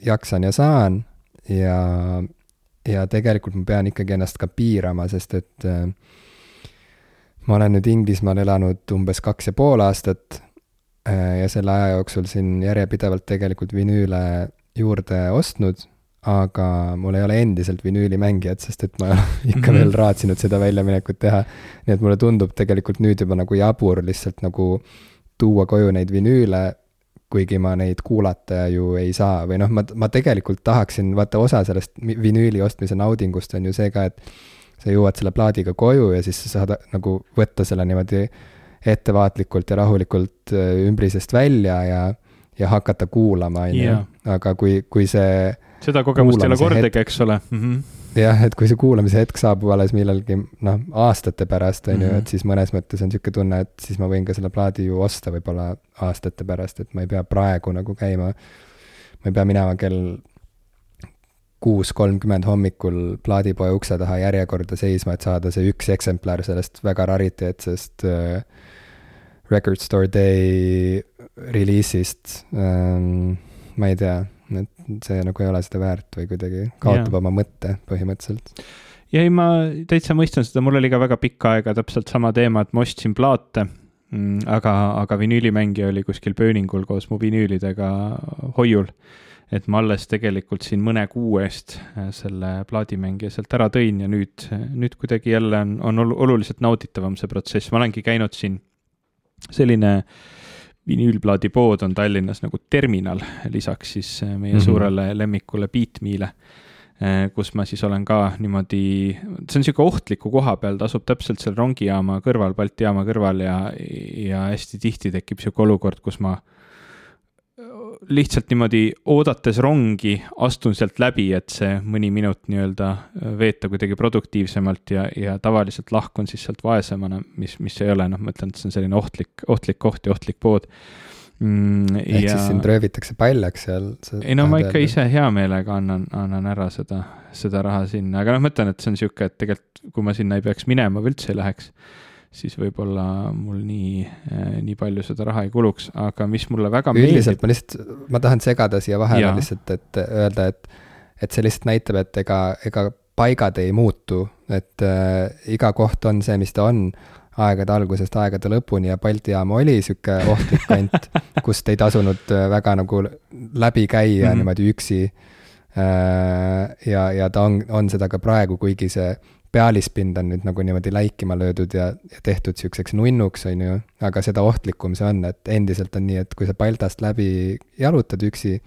jaksan ja saan ja, ja tegelikult ma pean ikkagi ennast ka piirama, sest et äh, ma olen nüüd Inglismaal elanud umbes kaks ja pool aastat ja selle aja jooksul siin järjepidevalt tegelikult vinüüle juurde ostnud, aga mul ei ole endiselt vinüülimängijat, sest et ma ikka mm -hmm. veel raatsinud seda väljaminekut teha. nii et mulle tundub tegelikult nüüd juba nagu jabur lihtsalt nagu tuua koju neid vinüüle kuigi ma neid kuulata ju ei saa või noh, ma, ma tegelikult tahaksin, vaata osa sellest vinüüli ostmise naudingust on ju see ka, et sa jõuad selle plaadiga koju ja siis sa saad nagu võtta selle niimoodi ettevaatlikult ja rahulikult äh, ümbrisest välja ja, ja hakata kuulama, on ju, aga kui, kui see seda kogemust ei ole kordagi, eks ole mm. -hmm jah, et kui see kuulamise hetk saabub alles millalgi noh, aastate pärast, on ju, et mhm. siis mõnes mõttes on niisugune tunne, et siis ma võin ka selle plaadi ju osta võib-olla aastate pärast, et ma ei pea praegu nagu käima, ma ei pea minema kell kuus kolmkümmend hommikul plaadipoe ukse taha järjekorda seisma, et saada see üks eksemplar sellest väga rariteetsest äh, Record Store Day reliisist ähm,, ma ei tea et see nagu ei ole seda väärt või kuidagi kaotab ja. oma mõtte põhimõtteliselt. ja ei, ma täitsa mõistan seda, mul oli ka väga pikka aega täpselt sama teema, et ma ostsin plaate mm,, aga, aga vinüülimängija oli kuskil pööningul koos mu vinüülidega hoiul. Et ma alles tegelikult siin mõne kuu eest äh, selle plaadimängija sealt ära tõin ja nüüd, nüüd kuidagi jälle on, on oluliselt nauditavam see protsess, ma olengi käinud siin selline äh, vinüülplaadipood on Tallinnas nagu terminal, lisaks siis äh, meie mm -hmm. suurele lemmikule Beatme'le, äh, kus ma siis olen ka niimoodi, see on niisugune ohtliku koha peal, ta asub täpselt seal rongijaama kõrval, Balti jaama kõrval ja, ja hästi tihti tekib niisugune olukord, kus ma lihtsalt niimoodi oodates rongi, astun sealt läbi, et see mõni minut nii-öelda äh, veeta kuidagi produktiivsemalt ja, ja tavaliselt lahkun siis sealt vaesemana, mis, mis ei ole, noh, ma ütlen, et see on selline ohtlik, ohtlik koht ja ohtlik pood mm,. ehk ja... siis sind röövitakse paljaks seal? ei no ma ikka ise hea meelega annan, annan ära seda, seda raha sinna, aga noh, ma ütlen, et see on sihuke, et tegelikult kui ma sinna ei peaks minema või üldse ei läheks siis võib-olla mul nii, äh, nii palju seda raha ei kuluks, aga mis mulle väga üldiselt meeldib... ma lihtsalt, ma tahan segada siia vahele lihtsalt, et öelda, et, et see lihtsalt näitab, et ega, ega paigad ei muutu, et äh, iga koht on see, mis ta on, aegade algusest aegade lõpuni ja Balti jaam oli sihuke ohtlik kant, kust ei tasunud äh, väga nagu läbi käia mm -hmm. niimoodi üksi. Äh, ja, ja ta on, on seda ka praegu, kuigi see pealispind on nüüd nagu niimoodi läikima löödud ja, ja tehtud siukseks nunnuks, on ju, aga seda ohtlikum see on, et endiselt on nii, et kui sa Baltast läbi jalutad üksi,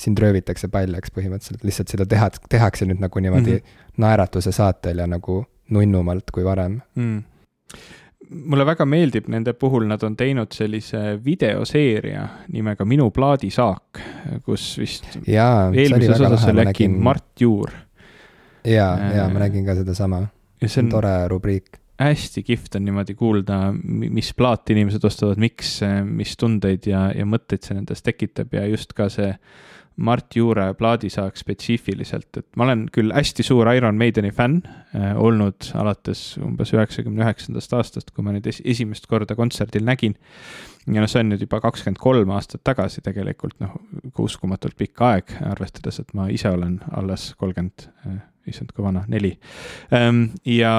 sind röövitakse paljaks põhimõtteliselt, lihtsalt seda teha, tehakse nüüd nagu niimoodi mm -hmm. naeratuse saatel ja nagu nunnumalt kui varem mm mulle väga meeldib nende puhul, nad on teinud sellise videoseeria nimega Minu plaadisaak, kus vist Jaa, eelmises osas äkki. Mart Juur. Jaa äh,, jaa, ma nägin ka sedasama. see on tore rubriik. hästi kihvt on niimoodi kuulda, mis plaati inimesed ostavad, miks, mis tundeid ja, ja mõtteid see nendes tekitab ja just ka see Mart Juure plaadisaak spetsiifiliselt, et ma olen küll hästi suur Iron Maideni fänn äh, olnud alates umbes üheksakümne üheksandast aastast, kui ma neid es esimest korda kontserdil nägin. Ja noh, see on nüüd juba kakskümmend kolm aastat tagasi tegelikult, noh, uskumatult pikk aeg, arvestades, et ma ise olen alles kolmkümmend äh,, issand, kui vana, neli ähm,. ja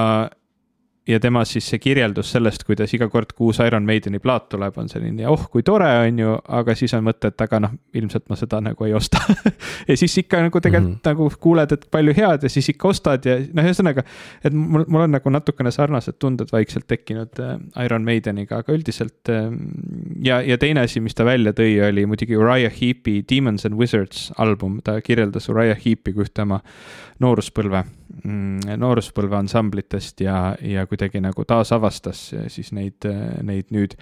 ja tema siis see kirjeldus sellest, kuidas iga kord, kui uus Iron Maideni plaat tuleb, on selline, oh kui tore, on ju, aga siis on mõte, et aga noh, ilmselt ma seda nagu ei osta ja siis ikka nagu tegelikult mm -hmm. nagu kuuled, et palju head ja siis ikka ostad ja noh, ühesõnaga. et mul, mul on nagu natukene sarnased tunded vaikselt tekkinud äh, Iron Maideniga, aga üldiselt äh,. ja, ja teine asi, mis ta välja tõi, oli muidugi Uriah Heepi Demons and Wizards album, ta kirjeldas Uriah Heepi kui ühte oma nooruspõlve Mm, nooruspõlve ansamblitest ja, ja kuidagi nagu taasavastas siis neid, neid nüüd.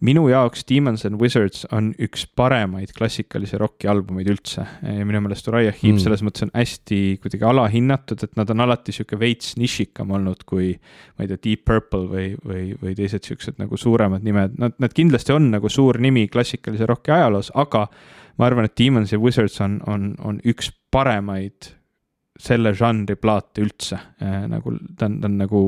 minu jaoks Demons and Wizards on üks paremaid klassikalise rocki albumeid üldse ja minu meelest Uriah Heep mm. selles mõttes on hästi kuidagi alahinnatud, et nad on alati sihuke veits nišikam olnud kui ma ei tea, Deep Purple või, või, või teised siuksed nagu suuremad nimed, nad, nad kindlasti on nagu suur nimi klassikalise rocki ajaloos, aga ma arvan, et Demons ja Wizards on, on, on üks paremaid selle žanri plaate üldse äh, nagu ta on, ta on nagu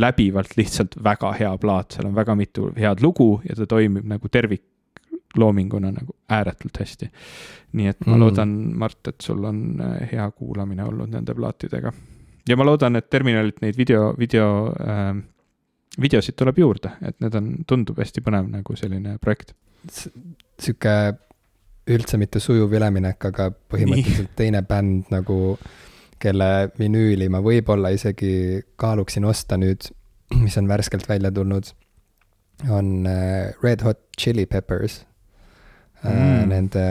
läbivalt lihtsalt väga hea plaat, seal on väga mitu head lugu ja ta toimib nagu tervikloominguna nagu ääretult hästi. nii et ma mm. loodan, Mart, et sul on äh, hea kuulamine olnud nende plaatidega. ja ma loodan, et Terminalilt neid video, video äh,, videosid tuleb juurde, et need on, tundub hästi põnev nagu selline projekt. sihuke üldse mitte sujuv üleminek, aga põhimõtteliselt Nii. teine bänd nagu kelle vinüüli ma võib-olla isegi kaaluksin osta nüüd, mis on värskelt välja tulnud, on äh, Red Hot Chili Peppers äh, mm.. Nende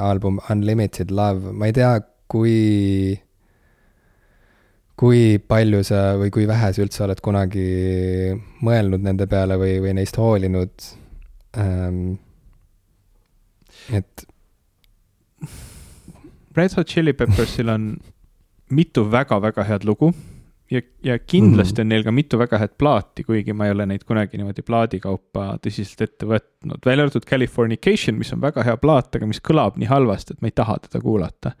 album Unlimited Love, ma ei tea, kui, kui palju sa või kui vähe sa üldse oled kunagi mõelnud nende peale või, või neist hoolinud ähm,. et. Red Hot Chili Peppersil on mitu väga-väga head lugu. Ja, ja kindlasti mm -hmm. on neil ka mitu väga head plaati, kuigi ma ei ole neid kunagi niimoodi plaadikaupa tõsiselt ette võtnud, välja arvatud Californication, mis on väga hea plaat, aga mis kõlab nii halvasti, et ma ei taha teda kuulata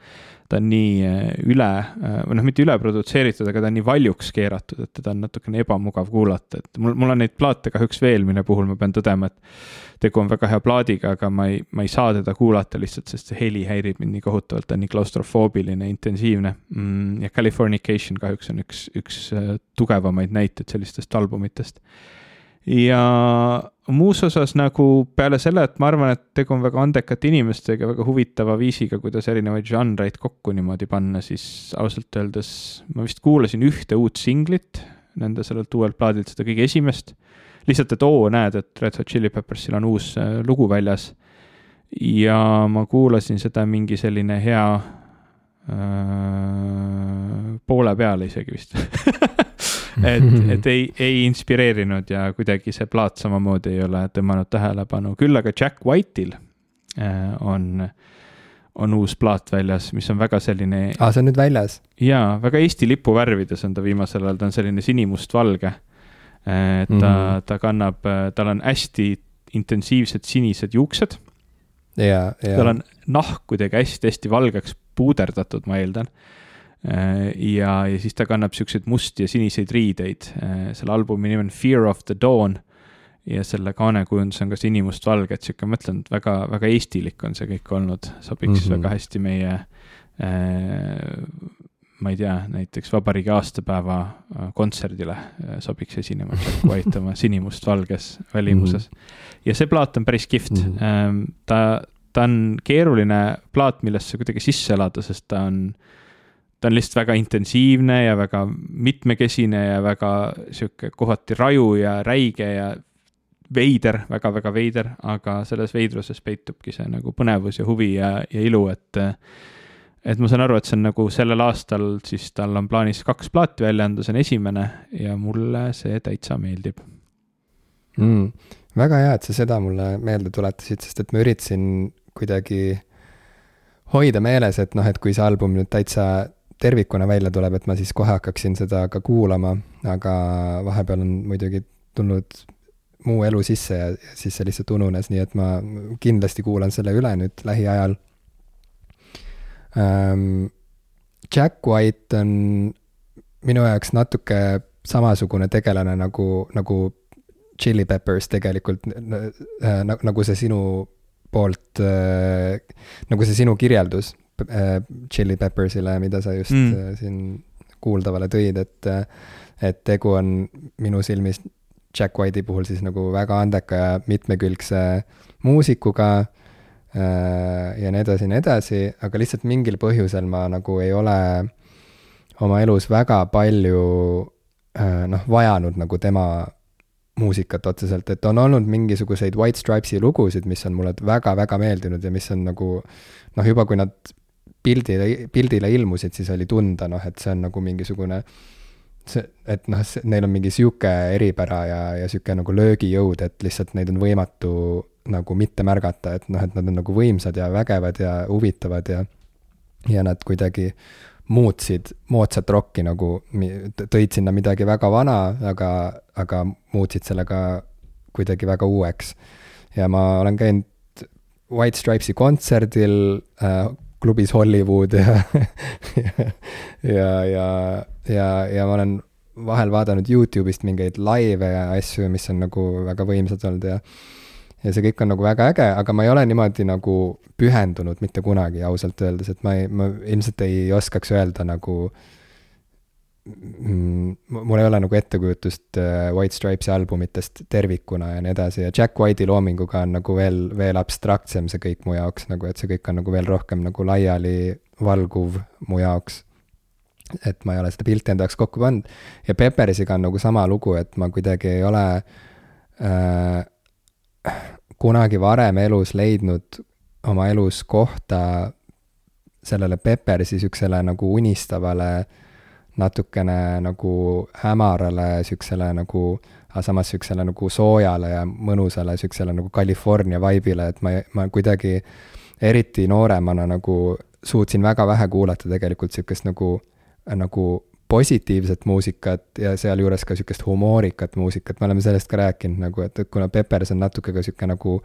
ta on nii äh, üle, äh, või noh, mitte üle produtseeritud, aga ta on nii valjuks keeratud, et teda on natukene ebamugav kuulata, et mul, mul on neid plaate kahjuks veel, mille puhul ma pean tõdema, et tegu on väga hea plaadiga, aga ma ei, ma ei saa teda kuulata lihtsalt, sest see heli häirib mind nii kohutavalt, ta on nii klaustrofoobiline, intensiivne mm,. ja Californication kahjuks on üks, üks äh, tugevamaid näiteid sellistest albumitest ja muus osas nagu peale selle, et ma arvan, et tegu on väga andekate inimestega, väga huvitava viisiga, kuidas erinevaid žanreid kokku niimoodi panna, siis ausalt öeldes ma vist kuulasin ühte uut singlit nende sellelt uuelt plaadilt, seda kõige esimest. lihtsalt, et oo, näed, et Red Hot Chili Peppersil on uus äh, lugu väljas. ja ma kuulasin seda mingi selline hea äh, poole peale isegi vist et, et ei, ei inspireerinud ja kuidagi see plaat samamoodi ei ole tõmmanud tähelepanu, küll aga Jack White'il äh, on, on uus plaat väljas, mis on väga selline. aa, see on nüüd väljas? jaa, väga Eesti lipu värvides on ta viimasel ajal, ta on selline sinimustvalge. Äh, et ta mm, -hmm. ta kannab, äh, tal on hästi intensiivsed sinised juuksed. tal on nahk kuidagi hästi-hästi valgeks puuderdatud, ma eeldan ja, ja siis ta kannab siukseid musti ja siniseid riideid. Äh, selle albumi nimi on Fear of the Dawn ja selle kaanekujundus on ka sinimustvalge, et sihuke, ma mõtlen, et väga, väga eestilik on see kõik olnud, sobiks mm -hmm. väga hästi meie äh, ma ei tea, näiteks vabariigi aastapäeva kontserdile sobiks esinema Jack White oma sinimustvalges välimuses mm. -hmm. ja see plaat on päris kihvt mm. -hmm. ta, ta on keeruline plaat, millesse kuidagi sisse elada, sest ta on äh, ta on lihtsalt väga intensiivne ja väga mitmekesine ja väga sihuke kohati raju ja räige ja veider väga,, väga-väga veider, aga selles veidruses peitubki see nagu põnevus ja huvi ja, ja ilu, et et ma saan aru, et see on nagu sellel aastal siis tal on plaanis kaks plaati välja anda, see on esimene ja mulle see täitsa meeldib mm,. väga hea, et sa seda mulle meelde tuletasid, sest et ma üritasin kuidagi hoida meeles, et noh, et kui see album nüüd täitsa tervikuna välja tuleb, et ma siis kohe hakkaksin seda ka kuulama, aga vahepeal on muidugi tulnud muu elu sisse ja, siis see lihtsalt ununes, nii et ma kindlasti kuulan selle üle nüüd lähiajal ähm,. Jack White on minu jaoks natuke samasugune tegelane nagu, nagu Chili Peppers tegelikult äh,, nagu see sinu poolt äh,, nagu see sinu kirjeldus äh, Chili Peppersile, mida sa just mm. äh, siin kuuldavale tõid, et äh, et tegu on minu silmis Jack White'i puhul siis nagu väga andeka ja mitmekülgse muusikuga äh, ja nii edasi ja nii edasi, aga lihtsalt mingil põhjusel ma nagu ei ole oma elus väga palju äh, noh, vajanud nagu tema muusikat otseselt, et on olnud mingisuguseid White Stripes'i lugusid, mis on mulle väga-väga meeldinud ja mis on nagu noh, juba kui nad pildile, pildile ilmusid, siis oli tunda noh, et see on nagu mingisugune see, et noh, neil on mingi sihuke eripära ja, ja sihuke nagu löögijõud, et lihtsalt neid on võimatu nagu mitte märgata, et noh, et nad on nagu võimsad ja vägevad ja huvitavad ja ja nad kuidagi muutsid moodsat rokki nagu, tõid sinna midagi väga vana, aga, aga muutsid selle ka kuidagi väga uueks. ja ma olen käinud White Stripes'i kontserdil äh, klubis Hollywood ja ja, ja, ja, ja ma olen vahel vaadanud Youtube'ist mingeid laive ja asju, mis on nagu väga võimsad olnud ja ja see kõik on nagu väga äge, aga ma ei ole niimoodi nagu pühendunud mitte kunagi ausalt öeldes, et ma ei, ma ilmselt ei oskaks öelda nagu mm, mul ei ole nagu ettekujutust äh, White Stripes'i albumitest tervikuna ja nii edasi ja Jack White'i loominguga on nagu veel, veel abstraktsem see kõik mu jaoks nagu, et see kõik on nagu veel rohkem nagu laiali valguv mu jaoks et ma ei ole seda pilti enda jaoks kokku pannud. ja Pepperisiga on nagu sama lugu, et ma kuidagi ei ole äh, kunagi varem elus leidnud oma elus kohta sellele Pepperisi siuksele nagu unistavale, natukene nagu hämarale, siuksele nagu, aga samas siuksele nagu soojale ja mõnusale siuksele nagu California vibe'ile, et ma, ma kuidagi eriti nooremana nagu suutsin väga vähe kuulata tegelikult siukest nagu nagu positiivset muusikat ja sealjuures ka sihukest humoorikat muusikat, me oleme sellest ka rääkinud nagu, et, et kuna Peppers on natuke ka sihuke nagu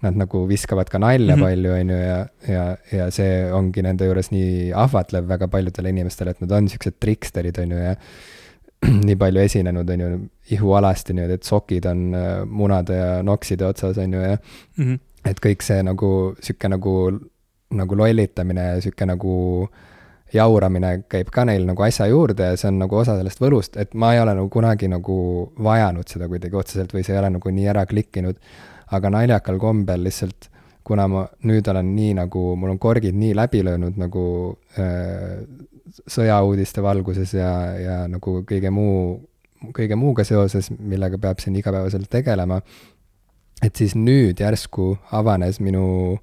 nad nagu viskavad ka nalja mm -hmm. palju, on ju, ja, ja, ja see ongi nende juures nii ahvatlev väga paljudele inimestele, et nad on siuksed triksterid, on ju, ja nii palju esinenud, on ju, ihualasti niimoodi, et sokid on äh, munade ja nokside otsas, on ju, ja mm -hmm. et kõik see nagu sihuke nagu, nagu lollitamine ja sihuke nagu jauramine käib ka neil nagu asja juurde ja see on nagu osa sellest võlust, et ma ei ole nagu kunagi nagu vajanud seda kuidagi otseselt või see ei ole nagu nii ära klikkinud. Aga naljakal kombel lihtsalt, kuna ma nüüd olen nii nagu, mul on korgid nii läbi löönud nagu äh, sõjauudiste valguses ja, ja nagu kõige muu, kõige muuga seoses, millega peab siin igapäevaselt tegelema. et siis nüüd järsku avanes minu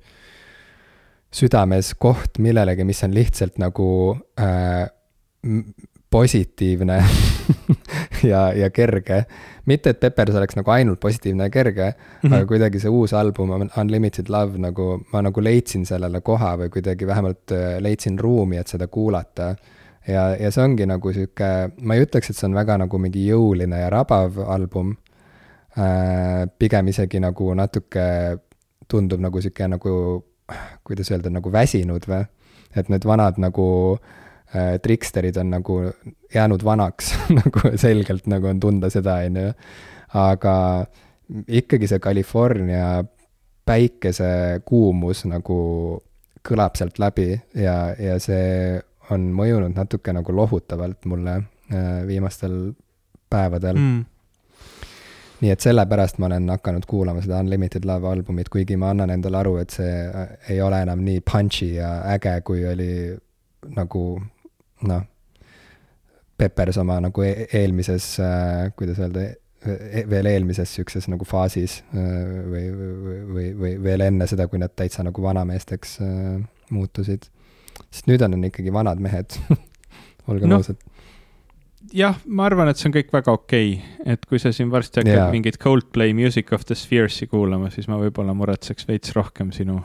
südames koht millelegi, mis on lihtsalt nagu äh, positiivne ja, ja kerge. mitte, et Peppers oleks nagu ainult positiivne ja kerge mm, -hmm. aga kuidagi see uus album Unlimited Love nagu, ma nagu leidsin sellele koha või kuidagi vähemalt äh, leidsin ruumi, et seda kuulata. ja, ja see ongi nagu sihuke, ma ei ütleks, et see on väga nagu mingi jõuline ja rabav album äh,. pigem isegi nagu natuke tundub nagu sihuke nagu kuidas öelda, nagu väsinud või? et need vanad nagu äh, triksterid on nagu jäänud vanaks nagu selgelt nagu on tunda seda, on ju. aga ikkagi see California päikese kuumus nagu kõlab sealt läbi ja, ja see on mõjunud natuke nagu lohutavalt mulle äh, viimastel päevadel mm nii et sellepärast ma olen hakanud kuulama seda Unlimited Love albumit, kuigi ma annan endale aru, et see äh, ei ole enam nii punchy ja äge, kui oli nagu noh, Peppers oma nagu e eelmises äh,, kuidas öelda e, veel eelmises sihukeses nagu faasis äh, või, või, või, või veel enne seda, kui nad täitsa nagu vanameesteks äh, muutusid. sest nüüd on nad ikkagi vanad mehed olgem no. ausad jah, ma arvan, et see on kõik väga okei okay., et kui sa siin varsti hakkad yeah. mingit Coldplay Music of the Spheres'i kuulama, siis ma võib-olla muretseks veits rohkem sinu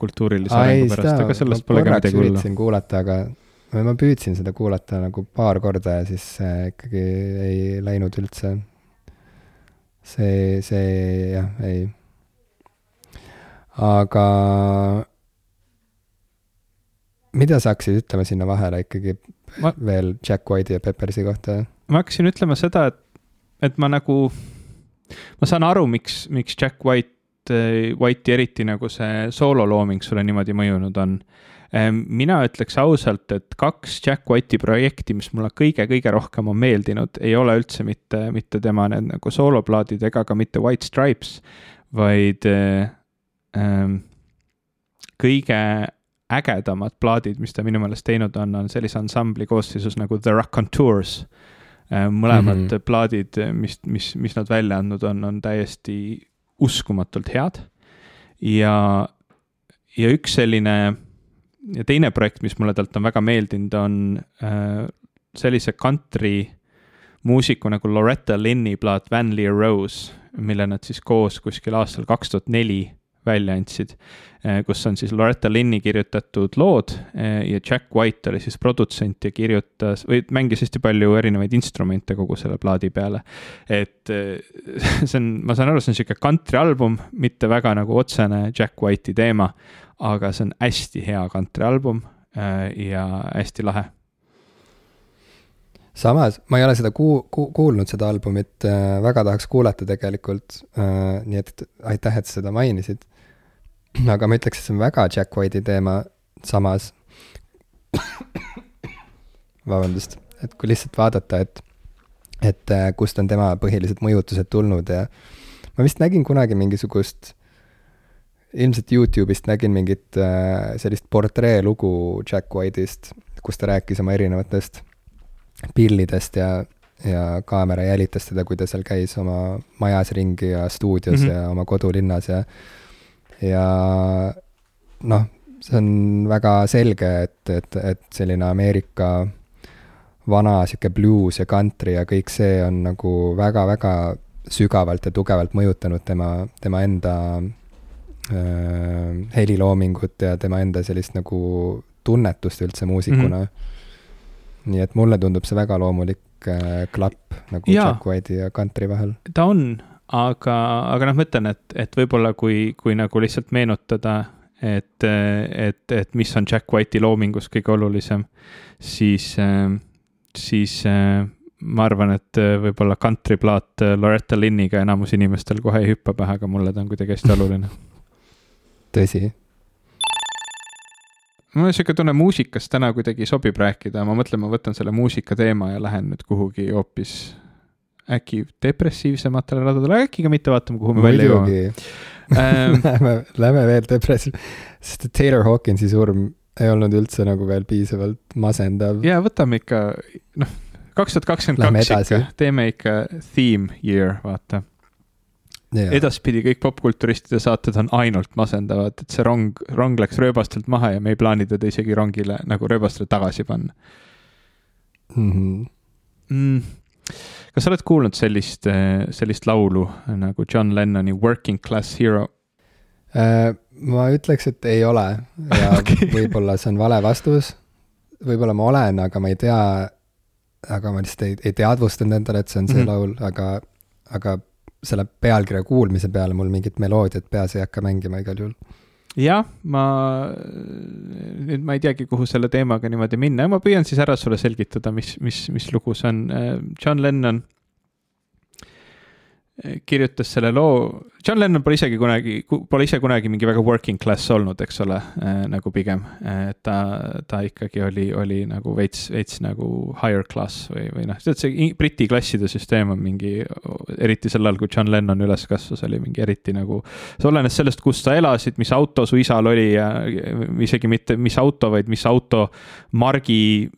kultuurilise arengu pärast, aga sellest pole ka midagi hullu. üritasin kuulata, aga ma püüdsin seda kuulata nagu paar korda ja siis ikkagi ei läinud üldse. see, see jah, ei. aga mida sa hakkasid ütlema sinna vahele ikkagi ma... veel Jack White'i ja Peppersi kohta? ma hakkasin ütlema seda, et, et ma nagu, ma saan aru, miks, miks Jack White, äh, White'i eriti nagu see soololooming sulle niimoodi mõjunud on. Ähm, mina ütleks ausalt, et kaks Jack White'i projekti, mis mulle kõige-kõige rohkem on meeldinud, ei ole üldse mitte, mitte tema need nagu sooloplaadid ega ka mitte White Stripes, vaid äh, ähm, kõige ägedamad plaadid, mis ta minu meelest teinud on, on sellise ansambli koosseisus nagu The Raconteurs. Äh, mõlemad mm -hmm. plaadid, mis, mis, mis nad välja andnud on, on täiesti uskumatult head. ja, ja üks selline ja teine projekt, mis mulle talt on väga meeldinud, on äh, sellise country muusiku nagu Loretta Lynn'i plaat Van Leer Rose, mille nad siis koos kuskil aastal kaks tuhat neli välja andsid, eh, kus on siis Loretta Lynni kirjutatud lood eh, ja Jack White oli siis produtsent ja kirjutas või mängis hästi palju erinevaid instrumente kogu selle plaadi peale. et eh, see on, ma saan aru, see on sihuke country album, mitte väga nagu otsene Jack White'i teema, aga see on hästi hea country album ja hästi lahe. Samas ma ei ole seda ku-, ku-, kuulnud, seda albumit äh,, väga tahaks kuulata tegelikult äh,, nii et aitäh, et sa seda mainisid. Aga ma ütleks, et see on väga Jack White'i teema, samas vabandust, et kui lihtsalt vaadata, et, et äh, kust on tema põhilised mõjutused tulnud ja ma vist nägin kunagi mingisugust, ilmselt Youtube'ist nägin mingit äh, sellist portreelugu Jack White'ist, kus ta rääkis oma erinevatest pillidest ja, ja kaamera jälitas teda, kui ta seal käis oma majas ringi ja stuudios mm -hmm. ja oma kodulinnas ja ja noh, see on väga selge, et, et, et selline Ameerika vana sihuke bluus ja country ja kõik see on nagu väga-väga sügavalt ja tugevalt mõjutanud tema, tema enda heliloomingut ja tema enda sellist nagu tunnetust üldse muusikuna mm. -hmm. nii et mulle tundub see väga loomulik äh, klapp nagu ja, Jack White'i ja country vahel. ta on, aga, aga noh, ma ütlen, et, et võib-olla kui, kui nagu lihtsalt meenutada, et, et, et mis on Jack White'i loomingus kõige olulisem, siis, siis ma arvan, et võib-olla kantriplaat Loretta Lynniga enamus inimestel kohe ei hüppa pähe, aga mulle ta on kuidagi hästi oluline. tõsi. Mul on sihuke tunne, muusikast täna kuidagi sobib rääkida, ma mõtlen, ma võtan selle muusika teema ja lähen nüüd kuhugi hoopis äkki depressiivsematele radadele, äkki ka mitte, vaatame, kuhu me välja jõuame. Ähm, Lähme, lähme veel depressiiv, sest Taylor Hawkinsi surm ei olnud üldse nagu veel piisavalt masendav. ja võtame ikka, noh, kaks tuhat kakskümmend kaks ikka, teeme ikka theme year, vaata. Edaspidi kõik popkulturistide saated on ainult masendavad, et see rong, rong läks rööbastelt maha ja me ei plaani teda isegi rongile nagu rööbastele tagasi panna mm. -hmm. Mm kas sa oled kuulnud sellist, eh, sellist laulu nagu John Lennoni Working Class Hero? Äh, ma ütleks, et ei ole ja okay. võib-olla see on vale vastus. võib-olla ma olen, aga ma ei tea, aga ma lihtsalt ei, ei teadvustanud endale, et see on see mm -hmm. laul, aga, aga selle pealkirja kuulmise peale mul mingit meloodiat peas ei hakka mängima igal juhul jah, ma, nüüd ma ei teagi, kuhu selle teemaga niimoodi minna, ma püüan siis ära sulle selgitada, mis, mis, mis lugu see on. John Lennon kirjutas selle loo, John Lennon pole isegi kunagi, pole ise kunagi mingi väga working class olnud, eks ole äh,, nagu pigem. et ta, ta ikkagi oli, oli nagu veits, veits nagu higher class või, või noh, tead see Briti klasside süsteem on mingi, eriti sel ajal, kui John Lennon üles kasvas, oli mingi eriti nagu. see olenes sellest, kus sa elasid, mis auto su isal oli ja isegi mitte, mis auto, vaid mis auto margi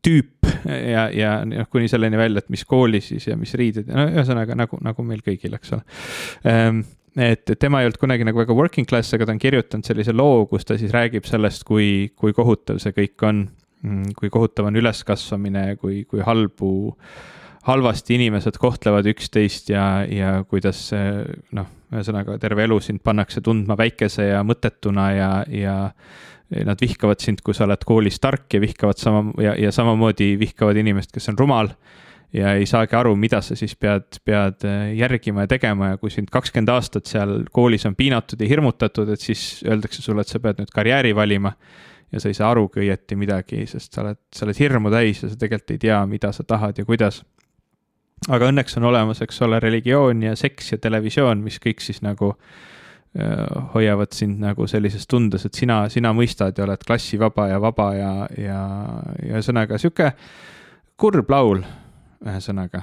tüüp ja, ja noh, kuni selleni välja, et mis kooli siis ja mis riided, no ühesõnaga nagu, nagu meil kõigil, eks ole ehm, et tema ei olnud kunagi nagu väga working class, aga ta on kirjutanud sellise loo, kus ta siis räägib sellest, kui, kui kohutav see kõik on. Mm, kui kohutav on üleskasvamine, kui, kui halbu, halvasti inimesed kohtlevad üksteist ja, ja kuidas noh, ühesõnaga terve elu sind pannakse tundma väikese ja mõttetuna ja, ja Nad vihkavad sind, kui sa oled koolis tark ja vihkavad sama ja, ja samamoodi vihkavad inimest, kes on rumal. Ja ei saagi aru, mida sa siis pead, pead äh, järgima ja tegema ja kui sind kakskümmend aastat seal koolis on piinatud ja hirmutatud, et siis öeldakse sulle, et sa pead nüüd karjääri valima. ja sa ei saa arugi õieti midagi, sest sa oled, sa oled hirmu täis ja sa tegelikult ei tea, mida sa tahad ja kuidas aga õnneks on olemas, eks ole, religioon ja seks ja televisioon, mis kõik siis nagu Äh, hoiavad sind nagu sellises tundes, et sina, sina mõistad ja oled klassivaba ja vaba ja, ja, ja ühesõnaga sihuke kurb laul, ühesõnaga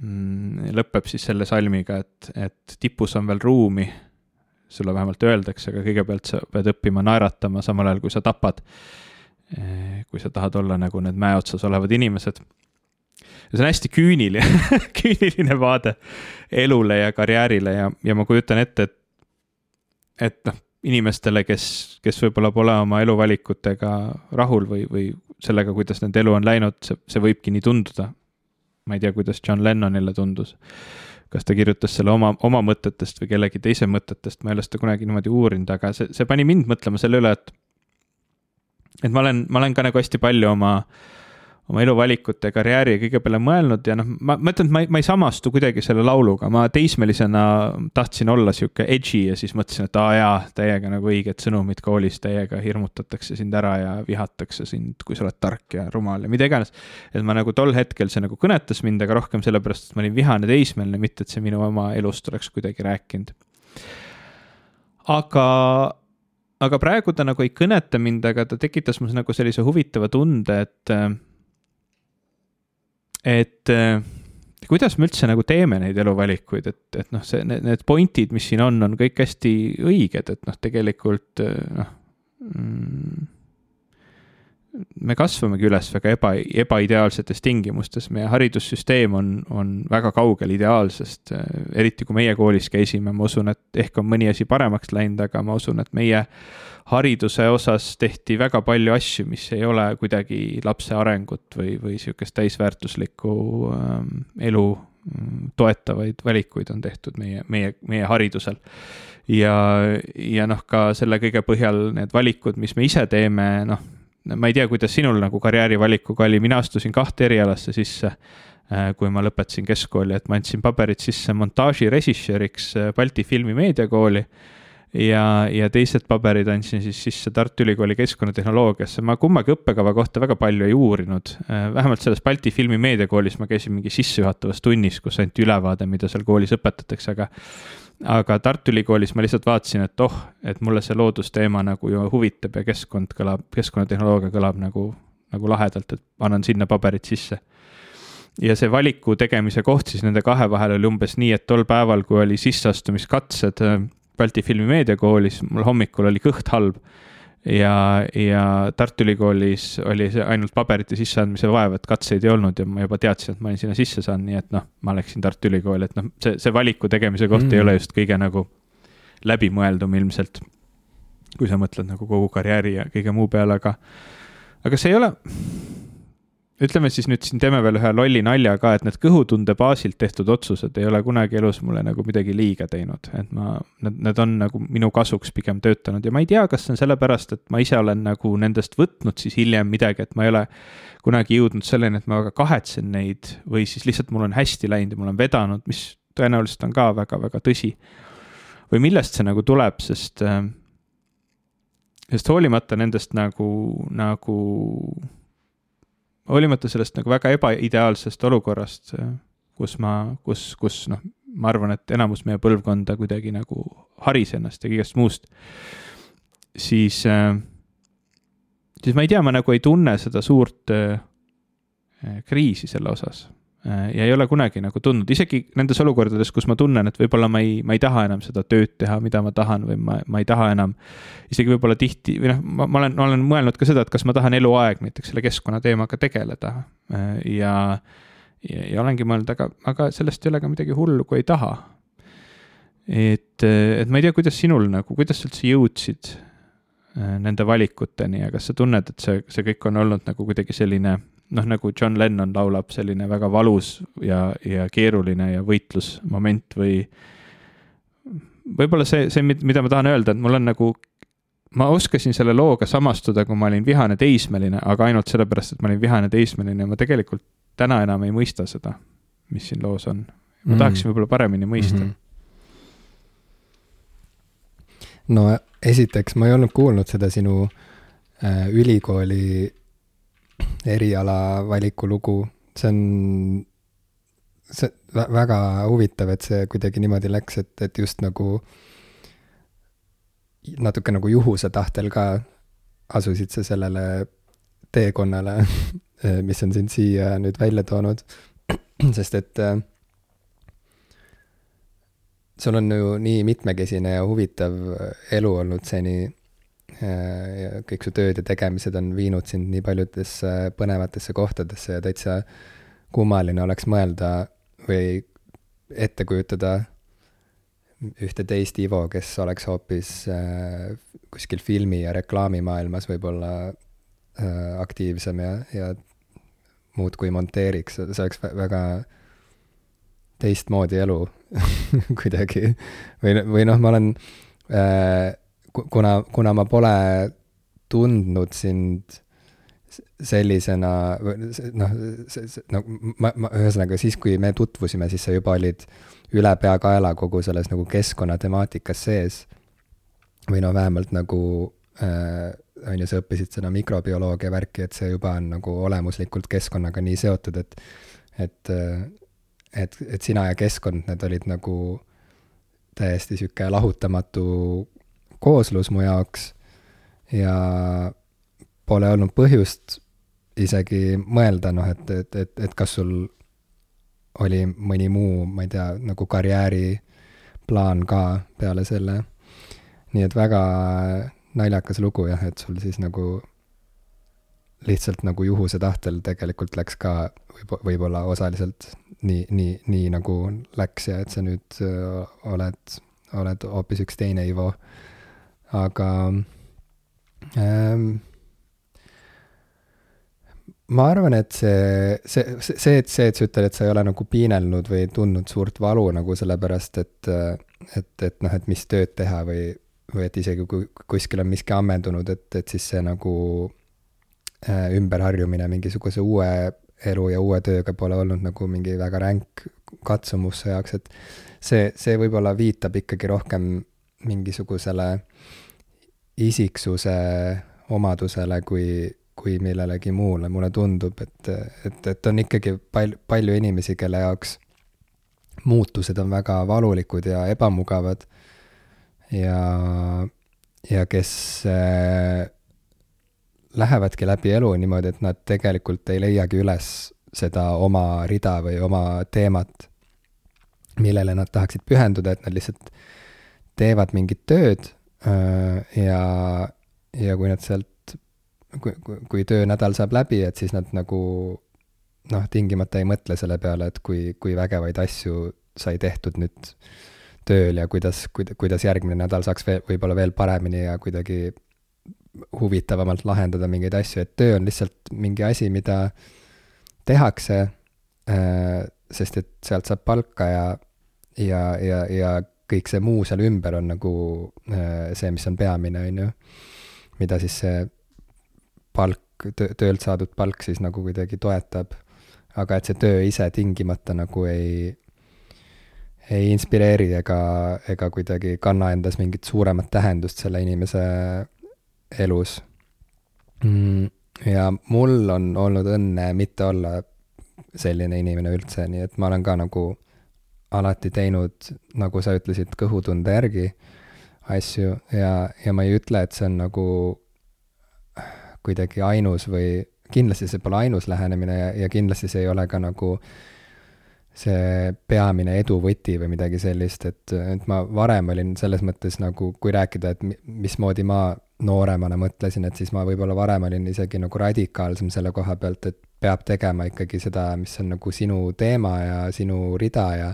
mm,. lõpeb siis selle salmiga, et, et tipus on veel ruumi, sulle vähemalt öeldakse, aga kõigepealt sa pead õppima naeratama, samal ajal kui sa tapad. Äh, kui sa tahad olla nagu need mäe otsas olevad inimesed ja see on hästi küüniline küüniline vaade elule ja karjäärile ja, ja ma kujutan ette, et et noh, inimestele, kes, kes võib-olla pole oma eluvalikutega rahul või, või sellega, kuidas nende elu on läinud, see, see võibki nii tunduda. Ma ei tea, kuidas John Lennonile tundus. kas ta kirjutas selle oma, oma mõtetest või kellegi teise mõtetest, ma ei ole seda kunagi niimoodi uurinud, aga see, see pani mind mõtlema selle üle, et et ma olen, ma olen ka nagu hästi palju oma äh, oma eluvalikute, karjääri ja kõige peale mõelnud ja noh, ma, ma ütlen, et ma ei, ma ei samastu kuidagi selle lauluga, ma teismelisena tahtsin olla sihuke edgy ja siis mõtlesin, et aa jaa, täiega nagu õiged sõnumid koolis, täiega hirmutatakse sind ära ja vihatakse sind, kui sa oled tark ja rumal ja mida iganes. et ma nagu tol hetkel see nagu kõnetas mind, aga rohkem sellepärast, et ma olin vihane teismeline, mitte et see minu oma elust oleks kuidagi rääkinud. aga aga praegu ta nagu ei kõneta mind, aga ta tekitas mul nagu sellise huvitava tunde, et et äh, kuidas me üldse nagu teeme neid eluvalikuid, et, et noh, see, need, need point'id, mis siin on, on kõik hästi õiged, et noh, tegelikult äh, noh mm, me kasvamegi üles väga eba, ebaideaalsetes tingimustes, meie haridussüsteem on, on väga kaugel ideaalsest, äh, eriti kui meie koolis käisime, ma usun, et ehk on mõni asi paremaks läinud, aga ma usun, et meie hariduse osas tehti väga palju asju, mis ei ole kuidagi lapse arengut või, või sihukest täisväärtuslikku ähm, elu mm, toetavaid valikuid on tehtud meie, meie, meie haridusel. ja, ja noh, ka selle kõige põhjal need valikud, mis me ise teeme, noh, ma ei tea, kuidas sinul nagu karjäärivalikuga oli, mina astusin kahte erialasse sisse äh, kui ma lõpetasin keskkooli, et ma andsin paberid sisse montaažirežissööriks äh, Balti Filmimeediakooli ja, ja teised paberid andsin siis sisse Tartu Ülikooli keskkonnatehnoloogiasse. ma kummagi õppekava kohta väga palju ei uurinud, äh, vähemalt selles Balti Filmi Meediakoolis ma käisin mingi sissejuhatavas tunnis, kus anti ülevaade, mida seal koolis õpetatakse, aga aga Tartu Ülikoolis ma lihtsalt vaatasin, et oh, et mulle see loodusteema nagu ju huvitab ja keskkond kõlab, keskkonnatehnoloogia kõlab nagu, nagu lahedalt, et annan sinna paberid sisse ja see valiku tegemise koht siis nende kahe vahel oli umbes nii, et tol päeval, kui oli sisseastumiskatsed Balti Filmimeediakoolis, mul hommikul oli kõht halb. ja, ja Tartu Ülikoolis oli see ainult paberite sisseandmise vaev, et katseid ei olnud ja ma juba teadsin, et ma olin sinna sisse saanud, nii et noh, ma läksin Tartu Ülikooli, et noh, see, see valiku tegemise koht mm. ei ole just kõige nagu läbimõeldum ilmselt. kui sa mõtled nagu kogu karjääri ja kõige muu peale, aga, aga see ei ole ütleme siis nüüd siin teeme veel ühe lolli nalja ka, et need kõhutunde baasilt tehtud otsused ei ole kunagi elus mulle nagu midagi liiga teinud, et ma, need, need on nagu minu kasuks pigem töötanud ja ma ei tea, kas see on sellepärast, et ma ise olen nagu nendest võtnud siis hiljem midagi, et ma ei ole kunagi jõudnud selleni, et ma väga kahetsen neid või siis lihtsalt mul on hästi läinud ja mul on vedanud, mis tõenäoliselt on ka väga-väga tõsi. või millest see nagu tuleb, sest, äh, sest hoolimata nendest nagu, nagu hoolimata sellest nagu väga ebaideaalsest olukorrast, kus ma, kus, kus noh, ma arvan, et enamus meie põlvkonda kuidagi nagu haris ennast ja kõigest muust, siis äh, siis ma ei tea, ma nagu ei tunne seda suurt äh, kriisi selle osas äh,. Ja ei ole kunagi nagu tundnud, isegi nendes olukordades, kus ma tunnen, et võib-olla ma ei, ma ei taha enam seda tööd teha, mida ma tahan või ma, ma ei taha enam. isegi võib-olla tihti või noh, ma, ma olen, ma olen mõelnud ka seda, et kas ma tahan eluaeg näiteks selle keskkonnateemaga tegeleda äh, ja, ja, ja olengi mõelnud, aga, aga sellest ei ole ka midagi hullu, kui ei taha. et, et ma ei tea, kuidas sinul nagu, kuidas sa üldse jõudsid Äh, nende valikuteni ja kas sa tunned, et see, see kõik on olnud nagu kuidagi selline noh, nagu John Lennon laulab, selline väga valus ja, ja keeruline ja võitlusmoment või võib-olla see, see, mida ma tahan öelda, et mul on nagu, ma oskasin selle looga samastuda, kui ma olin vihane teismeline, aga ainult sellepärast, et ma olin vihane teismeline ja ma tegelikult täna enam ei mõista seda, mis siin loos on. ma mm. tahaksin võib-olla paremini mõista mm. -hmm no esiteks, ma ei olnud kuulnud seda sinu äh, ülikooli erialavaliku lugu, see on, see väga huvitav, et see kuidagi niimoodi läks, et, et just nagu natuke nagu juhuse tahtel ka asusid sa sellele teekonnale, mis on sind siia nüüd välja toonud, sest et äh, sul on ju nii mitmekesine ja huvitav elu olnud seni kõik su tööd ja tegemised on viinud sind nii paljudesse põnevatesse kohtadesse ja täitsa kummaline oleks mõelda või ette kujutada ühte teist Ivo, kes oleks hoopis äh, kuskil filmi- ja reklaamimaailmas võib-olla äh, aktiivsem ja, ja muudkui monteeriks, see oleks väga teistmoodi elu kuidagi. või, või noh, ma olen äh,, kuna, kuna ma pole tundnud sind sellisena, noh, no ma, ma ühesõnaga siis, kui me tutvusime, siis sa juba olid ülepeakaela kogu selles nagu keskkonnatemaatikas sees. või no vähemalt nagu äh, on ju, sa õppisid seda mikrobioloogia värki, et see juba on nagu olemuslikult keskkonnaga nii seotud, et, et äh, et, et sina ja keskkond, need olid nagu täiesti sihuke lahutamatu kooslus mu jaoks ja pole olnud põhjust isegi mõelda, noh, et, et, et, et kas sul oli mõni muu, ma ei tea, nagu karjääriplaan ka peale selle. nii et väga naljakas lugu jah, et sul siis nagu lihtsalt nagu juhuse tahtel tegelikult läks ka võib, võib-olla osaliselt nii, nii, nii nagu läks ja et sa nüüd äh, oled, oled hoopis üks teine Ivo. Aga ähm, ma arvan, et see, see, see, et see, et sa ütled, et sa ei ole nagu piinelnud või tundnud suurt valu nagu sellepärast, et, et, et noh, et mis tööd teha või, või et isegi kui kuskil on miski ammendunud, et, et siis see nagu äh, ümberharjumine mingisuguse uue elu ja uue tööga pole olnud nagu mingi väga ränk katsumus su jaoks, et see, see võib-olla viitab ikkagi rohkem mingisugusele isiksuse omadusele kui, kui millelegi muule, mulle tundub, et, et, et on ikkagi pal-, palju inimesi, kelle jaoks muutused on väga valulikud ja ebamugavad. Ja, ja kes äh, lähevadki läbi elu niimoodi, et nad tegelikult ei leiagi üles seda oma rida või oma teemat, millele nad tahaksid pühenduda, et nad lihtsalt teevad mingit tööd ja, ja kui nad sealt, kui, kui, kui töönädal saab läbi, et siis nad nagu noh, tingimata ei mõtle selle peale, et kui, kui vägevaid asju sai tehtud nüüd tööl ja kuidas, kuidas järgmine nädal saaks veel, võib-olla veel paremini ja kuidagi huvitavamalt lahendada mingeid asju, et töö on lihtsalt mingi asi, mida tehakse, sest et sealt saab palka ja, ja, ja, ja kõik see muu seal ümber on nagu äh, see, mis on peamine, on ju. mida siis see palk, töölt saadud palk siis nagu kuidagi toetab. aga et see töö ise tingimata nagu ei, ei inspireeri ega, ega kuidagi kanna endas mingit suuremat tähendust selle inimese elus mm,. ja mul on olnud õnne mitte olla selline inimene üldse, nii et ma olen ka nagu alati teinud, nagu sa ütlesid, kõhutunde järgi asju ja, ja ma ei ütle, et see on nagu kuidagi ainus või kindlasti see pole ainus lähenemine ja, ja kindlasti see ei ole ka nagu see peamine eduvõti või midagi sellist, et, et ma varem olin selles mõttes nagu, kui rääkida, et mismoodi ma nooremana mõtlesin, et siis ma võib-olla varem olin isegi nagu radikaalsem selle koha pealt, et peab tegema ikkagi seda, mis on nagu sinu teema ja sinu rida ja,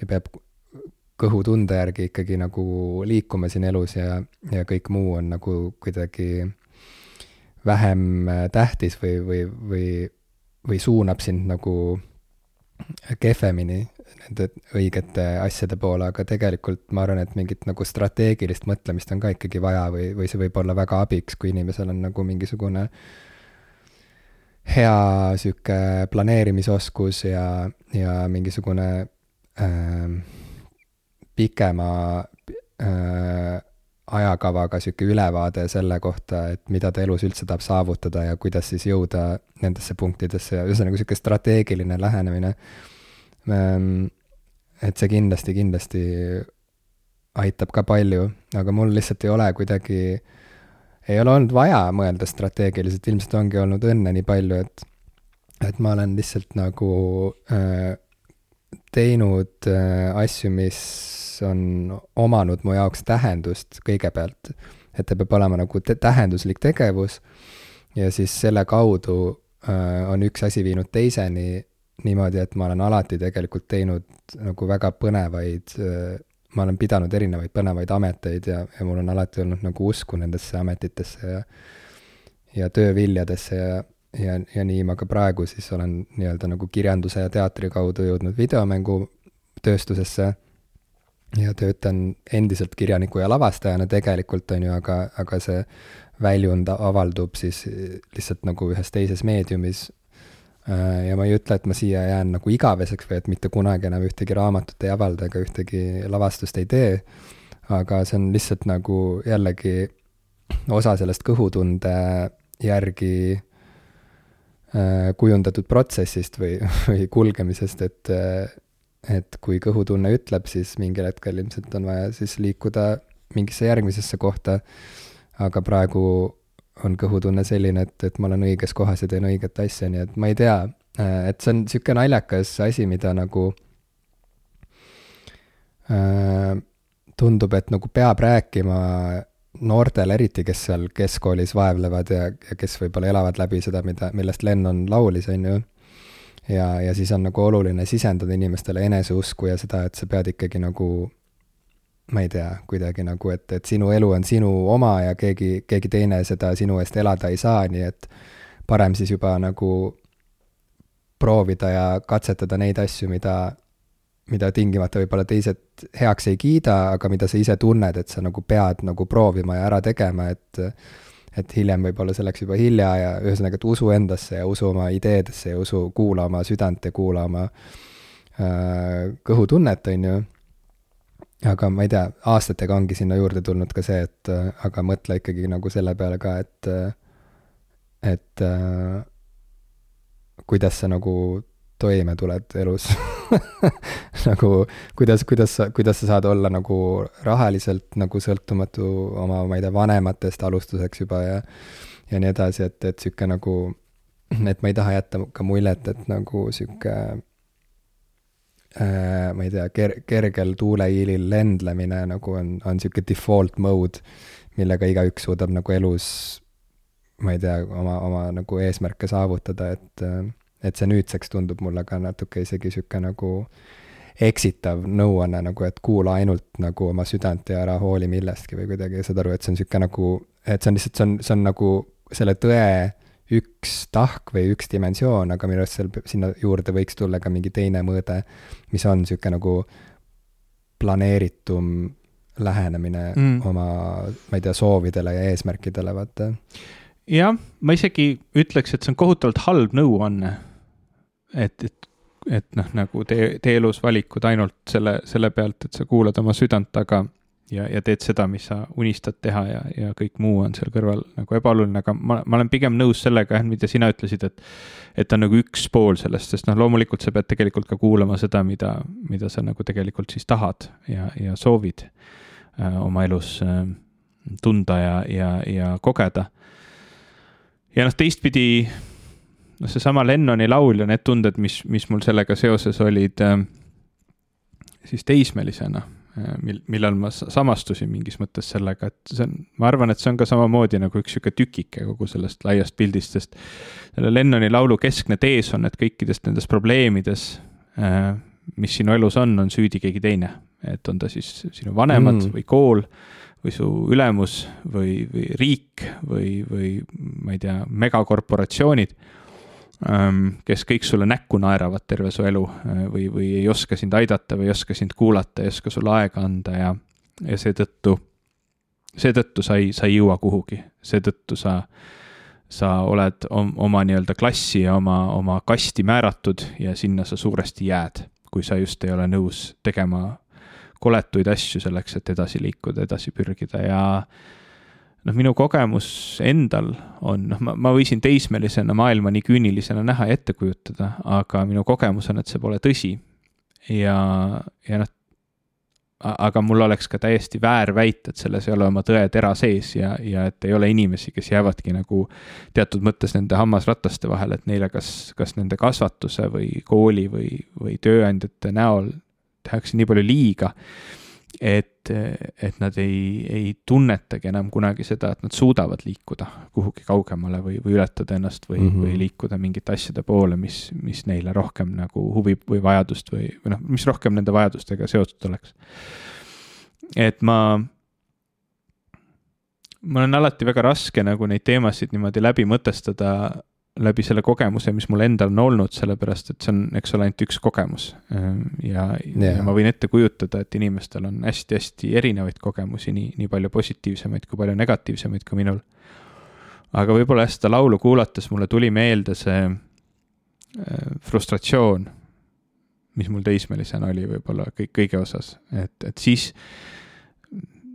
ja peab kõhutunde järgi ikkagi nagu liikuma siin elus ja, ja kõik muu on nagu kuidagi vähem tähtis või, või, või, või suunab sind nagu kehvemini nende õigete asjade poole, aga tegelikult ma arvan, et mingit nagu strateegilist mõtlemist on ka ikkagi vaja või, või see võib olla väga abiks, kui inimesel on nagu mingisugune hea sihuke planeerimisoskus ja, ja mingisugune äh, pikema äh, ajakavaga sihuke ülevaade selle kohta, et mida ta elus üldse tahab saavutada ja kuidas siis jõuda nendesse punktidesse ja ühesõnaga sihuke strateegiline lähenemine. Ehm, et see kindlasti, kindlasti aitab ka palju, aga mul lihtsalt ei ole kuidagi, ei ole olnud vaja mõelda strateegiliselt, ilmselt ongi olnud õnne nii palju, et, et ma olen lihtsalt nagu äh, teinud äh, asju, mis on omanud mu jaoks tähendust kõigepealt. et ta peab olema nagu te tähenduslik tegevus ja siis selle kaudu äh, on üks asi viinud teiseni niimoodi, et ma olen alati tegelikult teinud nagu väga põnevaid äh,, ma olen pidanud erinevaid põnevaid ameteid ja, ja mul on alati olnud nagu usku nendesse ametitesse ja ja tööviljadesse ja, ja, ja nii ma ka praegu siis olen nii-öelda nagu kirjanduse ja teatri kaudu jõudnud videomängutööstusesse ja töötan endiselt kirjaniku ja lavastajana tegelikult, on ju, aga, aga see väljund avaldub siis lihtsalt nagu ühes teises meediumis. Äh, ja ma ei ütle, et ma siia jään nagu igaveseks või et mitte kunagi enam ühtegi raamatut ei avalda ega ühtegi lavastust ei tee, aga see on lihtsalt nagu jällegi osa sellest kõhutunde järgi äh, kujundatud protsessist või, või kulgemisest, et et kui kõhutunne ütleb, siis mingil hetkel ilmselt on vaja siis liikuda mingisse järgmisesse kohta, aga praegu on kõhutunne selline, et, et ma olen õiges kohas ja teen õiget asja, nii et ma ei tea, et see on niisugune naljakas asi, mida nagu äh, tundub, et nagu peab rääkima noortele, eriti kes seal keskkoolis vaevlevad ja, ja kes võib-olla elavad läbi seda, mida, millest Lennon laulis, on ju. Ja, ja siis on nagu oluline sisendada inimestele eneseusku ja seda, et sa pead ikkagi nagu ma ei tea, kuidagi nagu, et, et sinu elu on sinu oma ja keegi, keegi teine seda sinu eest elada ei saa, nii et parem siis juba nagu proovida ja katsetada neid asju, mida, mida tingimata võib-olla teised heaks ei kiida, aga mida sa ise tunned, et sa nagu pead nagu proovima ja ära tegema, et et hiljem võib olla selleks juba hilja ja ühesõnaga, et usu endasse ja usu oma ideedesse ja usu, kuula oma südant ja kuula oma äh, kõhutunnet, on ju. Aga ma ei tea, aastatega ongi sinna juurde tulnud ka see, et aga mõtle ikkagi nagu selle peale ka, et et äh, kuidas sa nagu toime tuled elus nagu kuidas, kuidas sa, kuidas sa saad olla nagu rahaliselt nagu sõltumatu oma, ma ei tea, vanematest alustuseks juba ja ja nii edasi, et, et sihuke nagu, et ma ei taha jätta ka muljet, et nagu sihuke ma ei tea, ker-, kergel tuuleiilil lendlemine nagu on, on sihuke default mode, millega igaüks suudab nagu elus ma ei tea, oma, oma nagu eesmärke saavutada, et äh, et see nüüdseks tundub mulle ka natuke isegi sihuke nagu eksitav nõuanne nagu, et kuula ainult nagu oma südant ja ära hooli millestki või kuidagi, saad aru, et see on sihuke nagu, et see on lihtsalt, see on, see on nagu selle tõe üks tahk või üks dimensioon, aga minu arust seal, sinna juurde võiks tulla ka mingi teine mõõde, mis on sihuke nagu planeeritum lähenemine mm. oma, ma ei tea, soovidele ja eesmärkidele, vaata. jah, ma isegi ütleks, et see on kohutavalt halb nõuanne et, et, et noh, nagu tee, tee elus valikud ainult selle, selle pealt, et sa kuulad oma südant, aga ja, ja teed seda, mis sa unistad teha ja, ja kõik muu on seal kõrval nagu ebaoluline, aga ma, ma olen pigem nõus sellega, mida sina ütlesid, et et on nagu üks pool sellest, sest noh, loomulikult sa pead tegelikult ka kuulama seda, mida, mida sa nagu tegelikult siis tahad ja, ja soovid äh, oma elus äh, tunda ja, ja, ja kogeda. ja noh, teistpidi noh, seesama Lennoni laul ja need tunded, mis, mis mul sellega seoses olid äh, siis teismelisena mil, millal ma samastusin mingis mõttes sellega, et see on, ma arvan, et see on ka samamoodi nagu üks sihuke tükike kogu sellest laiast pildist, sest selle Lennoni laulu keskne tees on, et kõikidest nendest probleemides äh,, mis sinu elus on, on süüdi keegi teine. et on ta siis sinu vanemad mm. või kool või su ülemus või, või riik või, või ma ei tea, megakorporatsioonid kes kõik sulle näkku naeravad terve su elu äh, või, või ei oska sind aidata või ei oska sind kuulata, ei oska sulle aega anda ja, ja seetõttu, seetõttu sa ei, sa ei jõua kuhugi, seetõttu sa, sa oled oma nii-öelda klassi ja oma, oma kasti määratud ja sinna sa suuresti jääd, kui sa just ei ole nõus tegema koletuid asju selleks, et edasi liikuda, edasi pürgida ja noh, minu kogemus endal on, noh, ma, ma võisin teismelisena maailma nii küünilisena näha ja ette kujutada, aga minu kogemus on, et see pole tõsi. ja, ja noh, aga mul oleks ka täiesti väär väita, et selles ei ole oma tõetera sees ja, ja et ei ole inimesi, kes jäävadki nagu teatud mõttes nende hammasrataste vahele, et neile kas, kas nende kasvatuse või kooli või, või tööandjate näol tehakse nii palju liiga et, et nad ei, ei tunnetagi enam kunagi seda, et nad suudavad liikuda kuhugi kaugemale või, või ületada ennast või mm, -hmm. või liikuda mingite asjade poole, mis, mis neile rohkem nagu huvi või vajadust või, või noh, mis rohkem nende vajadustega seotud oleks. et ma, mul on alati väga raske nagu neid teemasid niimoodi läbi mõtestada läbi selle kogemuse, mis mul endal on olnud, sellepärast et see on, eks ole, ainult üks kogemus. Ja yeah., ja ma võin ette kujutada, et inimestel on hästi-hästi erinevaid kogemusi, nii, nii palju positiivsemaid kui palju negatiivsemaid kui minul. aga võib-olla jah, seda laulu kuulates mulle tuli meelde see ehm, frustratsioon, mis mul teismelisena oli võib-olla kõik, kõige osas, et, et siis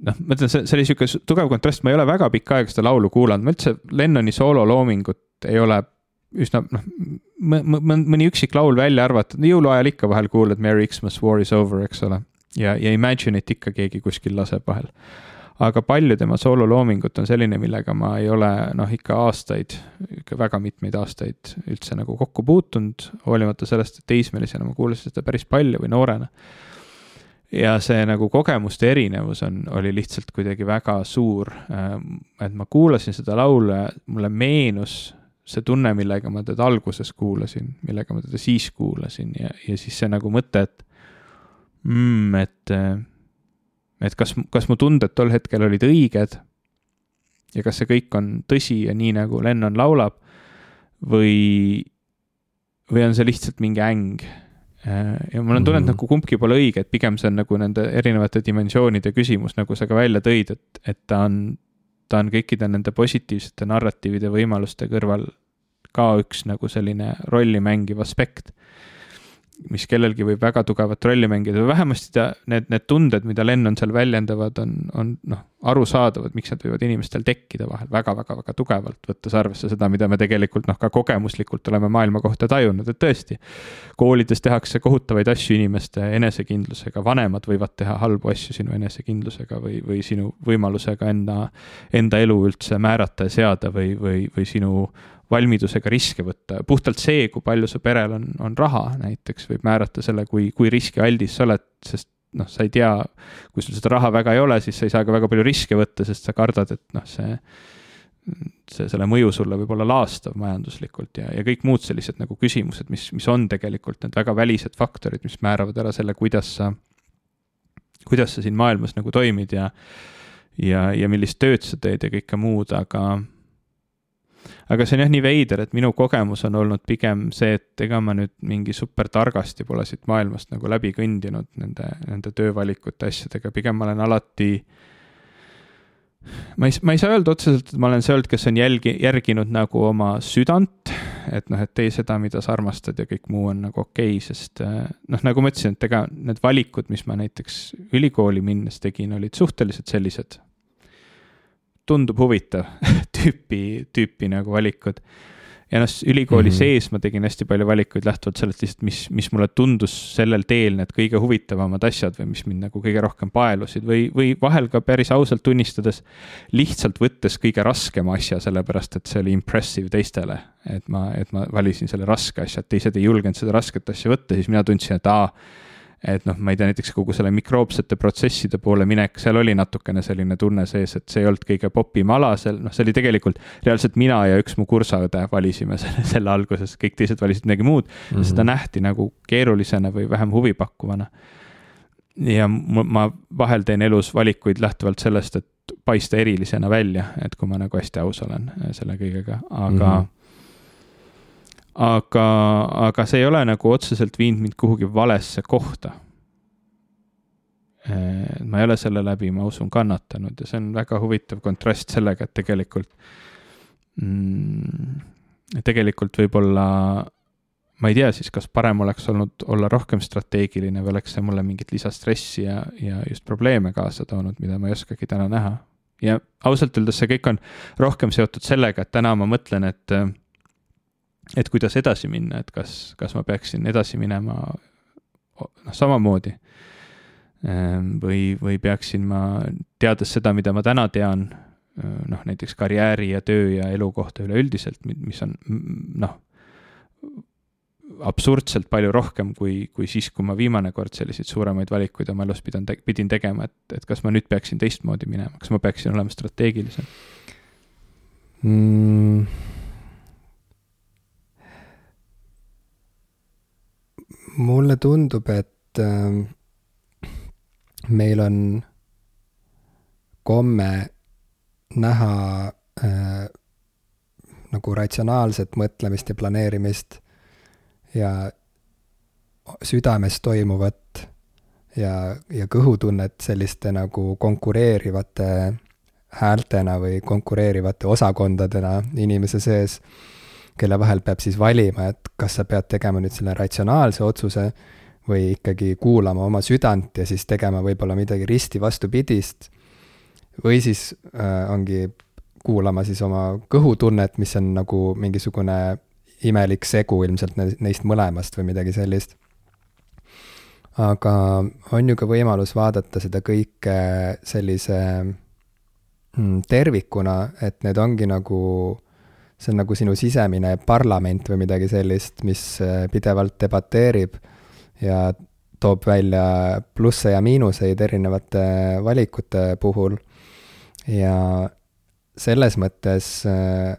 noh, ma ütlen, see, see oli sihuke tugev kontrast, ma ei ole väga pikka aega seda laulu kuulanud, ma üldse Lennoni soololoomingut ei ole üsna noh, mõni üksik laul välja arvatud, jõuluajal ikka vahel kuulad Merry Xmas, war is over, eks ole. ja, ja Imagine'it ikka keegi kuskil laseb vahel. aga palju tema soololoomingut on selline, millega ma ei ole noh, ikka aastaid, ikka väga mitmeid aastaid üldse nagu kokku puutunud, hoolimata sellest, et teismelisena ma kuulasin seda päris palju või noorena ja see nagu kogemuste erinevus on, oli lihtsalt kuidagi väga suur. et ma kuulasin seda laulu ja mulle meenus see tunne, millega ma teda alguses kuulasin, millega ma teda siis kuulasin ja, ja siis see nagu mõte, et mm,, et, et kas, kas mu tunded tol hetkel olid õiged ja kas see kõik on tõsi ja nii, nagu Lennon laulab või, või on see lihtsalt mingi äng. ja mul on tunne, et mhm. nagu kumbki pole õige, et pigem see on nagu nende erinevate dimensioonide küsimus, nagu sa ka välja tõid, et, et ta on ta on kõikide nende positiivsete narratiivide võimaluste kõrval ka üks nagu selline rolli mängiv aspekt mis kellelgi võib väga tugevat rolli mängida või vähemasti ta, need, need tunded, mida Lennon seal väljendavad, on, on noh, arusaadavad, miks nad võivad inimestel tekkida vahel väga-väga-väga tugevalt, võttes arvesse seda, mida me tegelikult noh, ka kogemuslikult oleme maailma kohta tajunud, et tõesti. koolides tehakse kohutavaid asju inimeste enesekindlusega, vanemad võivad teha halbu asju sinu enesekindlusega või, või sinu võimalusega enda, enda elu üldse määrata ja seada või, või, või sinu valmidusega riske võtta. puhtalt see, kui palju su perel on, on raha näiteks, võib määrata selle, kui, kui riskialdis sa oled, sest noh, sa ei tea, kui sul seda raha väga ei ole, siis sa ei saa ka väga palju riske võtta, sest sa kardad, et noh, see see, selle mõju sulle võib olla laastav majanduslikult ja, ja kõik muud sellised nagu küsimused, mis, mis on tegelikult need väga välised faktorid, mis määravad ära selle, kuidas sa, kuidas sa siin maailmas nagu toimid ja ja, ja millist tööd sa teed ja kõike muud, aga aga see on jah nii veider, et minu kogemus on olnud pigem see, et ega ma nüüd mingi super targasti pole siit maailmast nagu läbi kõndinud nende, nende töövalikute asjadega, pigem ma olen alati. ma ei, ma ei saa öelda otseselt, et ma olen see olnud, kes on jälgi, järginud nagu oma südant et noh, et tee seda, mida sa armastad ja kõik muu on nagu okei okay,, sest äh, noh, nagu ma ütlesin, et ega need valikud, mis ma näiteks ülikooli minnes tegin, olid suhteliselt sellised tundub huvitav tüüpi, tüüpi nagu valikud ja noh, ülikooli mm -hmm. sees ma tegin hästi palju valikuid lähtuvalt sellest lihtsalt, mis, mis mulle tundus sellel teel need kõige huvitavamad asjad või mis mind nagu kõige rohkem paelusid või, või vahel ka päris ausalt tunnistades. lihtsalt võttes kõige raskema asja, sellepärast et see oli impressive teistele. et ma, et ma valisin selle raske asja, et teised ei julgenud seda rasket asja võtta, siis mina tundsin, et aa et noh, ma ei tea, näiteks kogu selle mikroobsete protsesside poole minek, seal oli natukene selline tunne sees, et see ei olnud kõige popim ala seal, noh, see oli tegelikult reaalselt mina ja üks mu kursaõde valisime selle, selle alguses, kõik teised valisid midagi muud mm. -hmm. seda nähti nagu keerulisena või vähem huvipakkuvana. ja ma vahel teen elus valikuid lähtuvalt sellest, et paista erilisena välja, et kui ma nagu hästi aus olen selle kõigega, aga mm. -hmm aga, aga see ei ole nagu otseselt viinud mind kuhugi valesse kohta. Äh, ma ei ole selle läbi, ma usun, kannatanud ja see on väga huvitav kontrast sellega, et tegelikult mm,, tegelikult võib-olla ma ei tea siis, kas parem oleks olnud olla rohkem strateegiline või oleks see mulle mingit lisastressi ja, ja just probleeme kaasa toonud, mida ma ei oskagi täna näha. ja ausalt öeldes see kõik on rohkem seotud sellega, et täna ma mõtlen, et et kuidas edasi minna, et kas, kas ma peaksin edasi minema noh, samamoodi. Ehm, või, või peaksin ma, teades seda, mida ma täna tean, noh, näiteks karjääri ja töö ja elu kohta üleüldiselt, mis on noh, absurdselt palju rohkem kui, kui siis, kui ma viimane kord selliseid suuremaid valikuid oma elus pidan, pidin tegema, et, et kas ma nüüd peaksin teistmoodi minema, kas ma peaksin olema strateegilisem mm.? Mulle tundub, et äh, meil on komme näha äh, nagu ratsionaalset mõtlemist ja planeerimist ja südames toimuvat ja, ja kõhutunnet selliste nagu konkureerivate häältena või konkureerivate osakondadena inimese sees kelle vahel peab siis valima, et kas sa pead tegema nüüd selle ratsionaalse otsuse või ikkagi kuulama oma südant ja siis tegema võib-olla midagi risti vastupidist. või siis äh, ongi kuulama siis oma kõhutunnet, mis on nagu mingisugune imelik segu ilmselt neist mõlemast või midagi sellist. aga on ju ka võimalus vaadata seda kõike sellise mm, tervikuna, et need ongi nagu see on nagu sinu sisemine parlament või midagi sellist, mis äh, pidevalt debateerib ja toob välja plusse ja miinuseid erinevate valikute puhul. ja selles mõttes äh,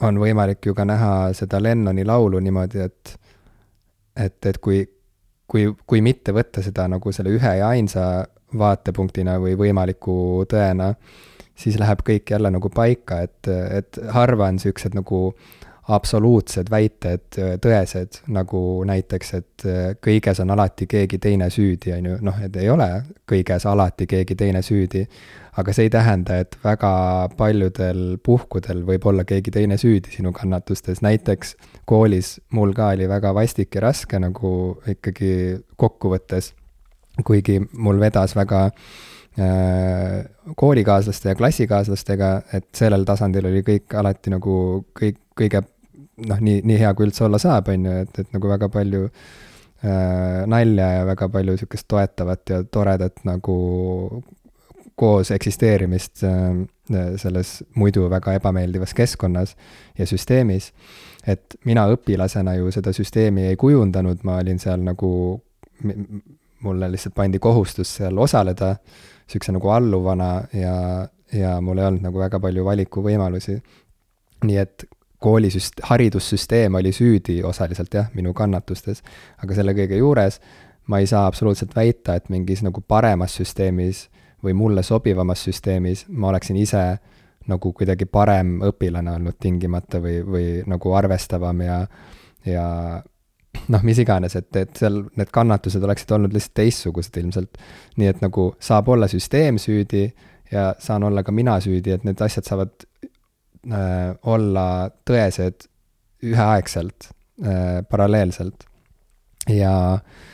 on võimalik ju ka näha seda Lennoni laulu niimoodi, et et, et kui, kui, kui mitte võtta seda nagu selle ühe ja ainsa vaatepunktina või võimaliku tõena, siis läheb kõik jälle nagu paika, et, et harva on niisugused nagu absoluutsed väited tõesed, nagu näiteks, et kõiges on alati keegi teine süüdi, on ju, noh, et ei ole kõiges alati keegi teine süüdi. aga see ei tähenda, et väga paljudel puhkudel võib olla keegi teine süüdi sinu kannatustes, näiteks koolis mul ka oli väga vastik ja raske nagu ikkagi kokkuvõttes, kuigi mul vedas väga Äh, koolikaaslaste ja klassikaaslastega, et sellel tasandil oli kõik alati nagu kõik, kõige noh, nii, nii hea kui üldse olla saab, on ju, et, et nagu väga palju äh, nalja ja väga palju sihukest toetavat ja toredat nagu koos eksisteerimist äh, selles muidu väga ebameeldivas keskkonnas ja süsteemis. et mina õpilasena ju seda süsteemi ei kujundanud, ma olin seal nagu, mulle lihtsalt pandi kohustus seal osaleda niisuguse nagu alluvana ja, ja mul ei olnud nagu väga palju valikuvõimalusi. nii et koolisüst-, haridussüsteem oli süüdi osaliselt jah, minu kannatustes, aga selle kõige juures ma ei saa absoluutselt väita, et mingis nagu paremas süsteemis või mulle sobivamas süsteemis ma oleksin ise nagu kuidagi parem õpilane olnud tingimata või, või nagu arvestavam ja, ja noh, mis iganes, et, et seal need kannatused oleksid olnud lihtsalt teistsugused ilmselt. nii et nagu saab olla süsteem süüdi ja saan olla ka mina süüdi, et need asjad saavad äh, olla tõesed üheaegselt äh,, paralleelselt. ja äh,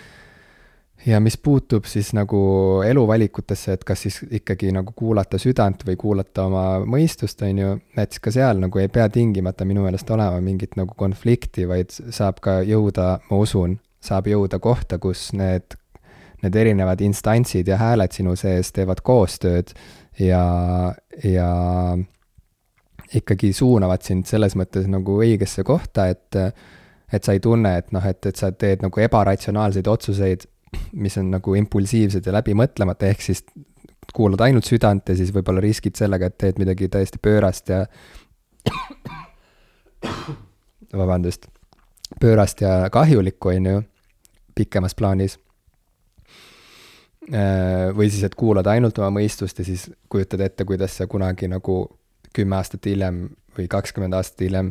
ja mis puutub siis nagu eluvalikutesse, et kas siis ikkagi nagu kuulata südant või kuulata oma mõistust, on ju, et siis ka seal nagu ei pea tingimata minu meelest olema mingit nagu konflikti, vaid saab ka jõuda, ma usun, saab jõuda kohta, kus need, need erinevad instantsid ja hääled sinu sees teevad koostööd ja, ja ikkagi suunavad sind selles mõttes nagu õigesse kohta, et et sa ei tunne, et noh, et, et sa teed nagu ebaratsionaalseid otsuseid mis on nagu impulsiivsed ja läbimõtlemata, ehk siis kuulad ainult südant ja siis võib-olla riskid sellega, et teed midagi täiesti pöörast ja vabandust, pöörast ja kahjulikku, on ju, pikemas plaanis. Äh, või siis, et kuulad ainult oma mõistust ja siis kujutad ette, kuidas sa kunagi nagu kümme aastat hiljem või kakskümmend aastat hiljem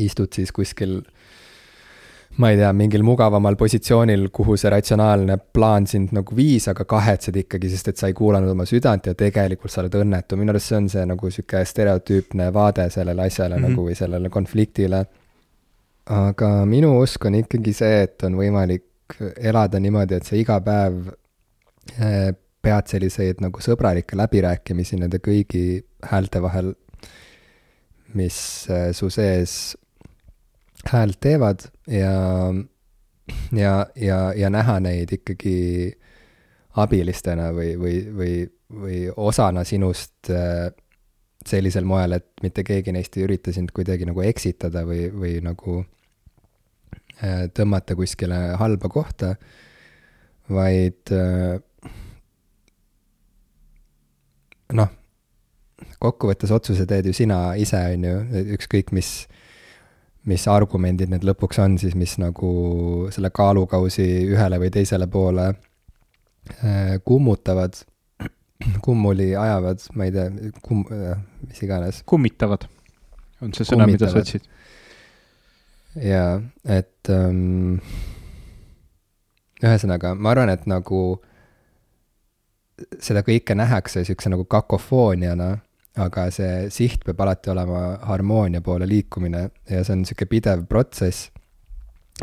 istud siis kuskil ma ei tea, mingil mugavamal positsioonil, kuhu see ratsionaalne plaan sind nagu viis, aga kahetsed ikkagi, sest et sa ei kuulanud oma südant ja tegelikult sa oled õnnetu, minu arust see on see nagu sihuke stereotüüpne vaade sellele asjale mm -hmm. nagu või sellele konfliktile. aga minu usk on ikkagi see, et on võimalik elada niimoodi, et sa iga päev eh, pead selliseid nagu sõbralikke läbirääkimisi nende kõigi häälte vahel, mis eh, su sees häält teevad ja, ja, ja, ja näha neid ikkagi abilistena või, või, või, või osana sinust äh, sellisel moel, et mitte keegi neist ei ürita sind kuidagi nagu eksitada või, või nagu äh, tõmmata kuskile halba kohta, vaid äh, noh, kokkuvõttes otsuse teed ju sina ise, on ju, ükskõik mis mis argumendid need lõpuks on siis, mis nagu selle kaalukausi ühele või teisele poole äh, kummutavad, kummuli ajavad, ma ei tea, kum-, äh, mis iganes. kummitavad, on see sõna, mida sa otsid. jaa, et ähm, ühesõnaga, ma arvan, et nagu seda kõike nähakse niisuguse nagu kakofooniana aga see siht peab alati olema harmoonia poole liikumine ja see on niisugune pidev protsess.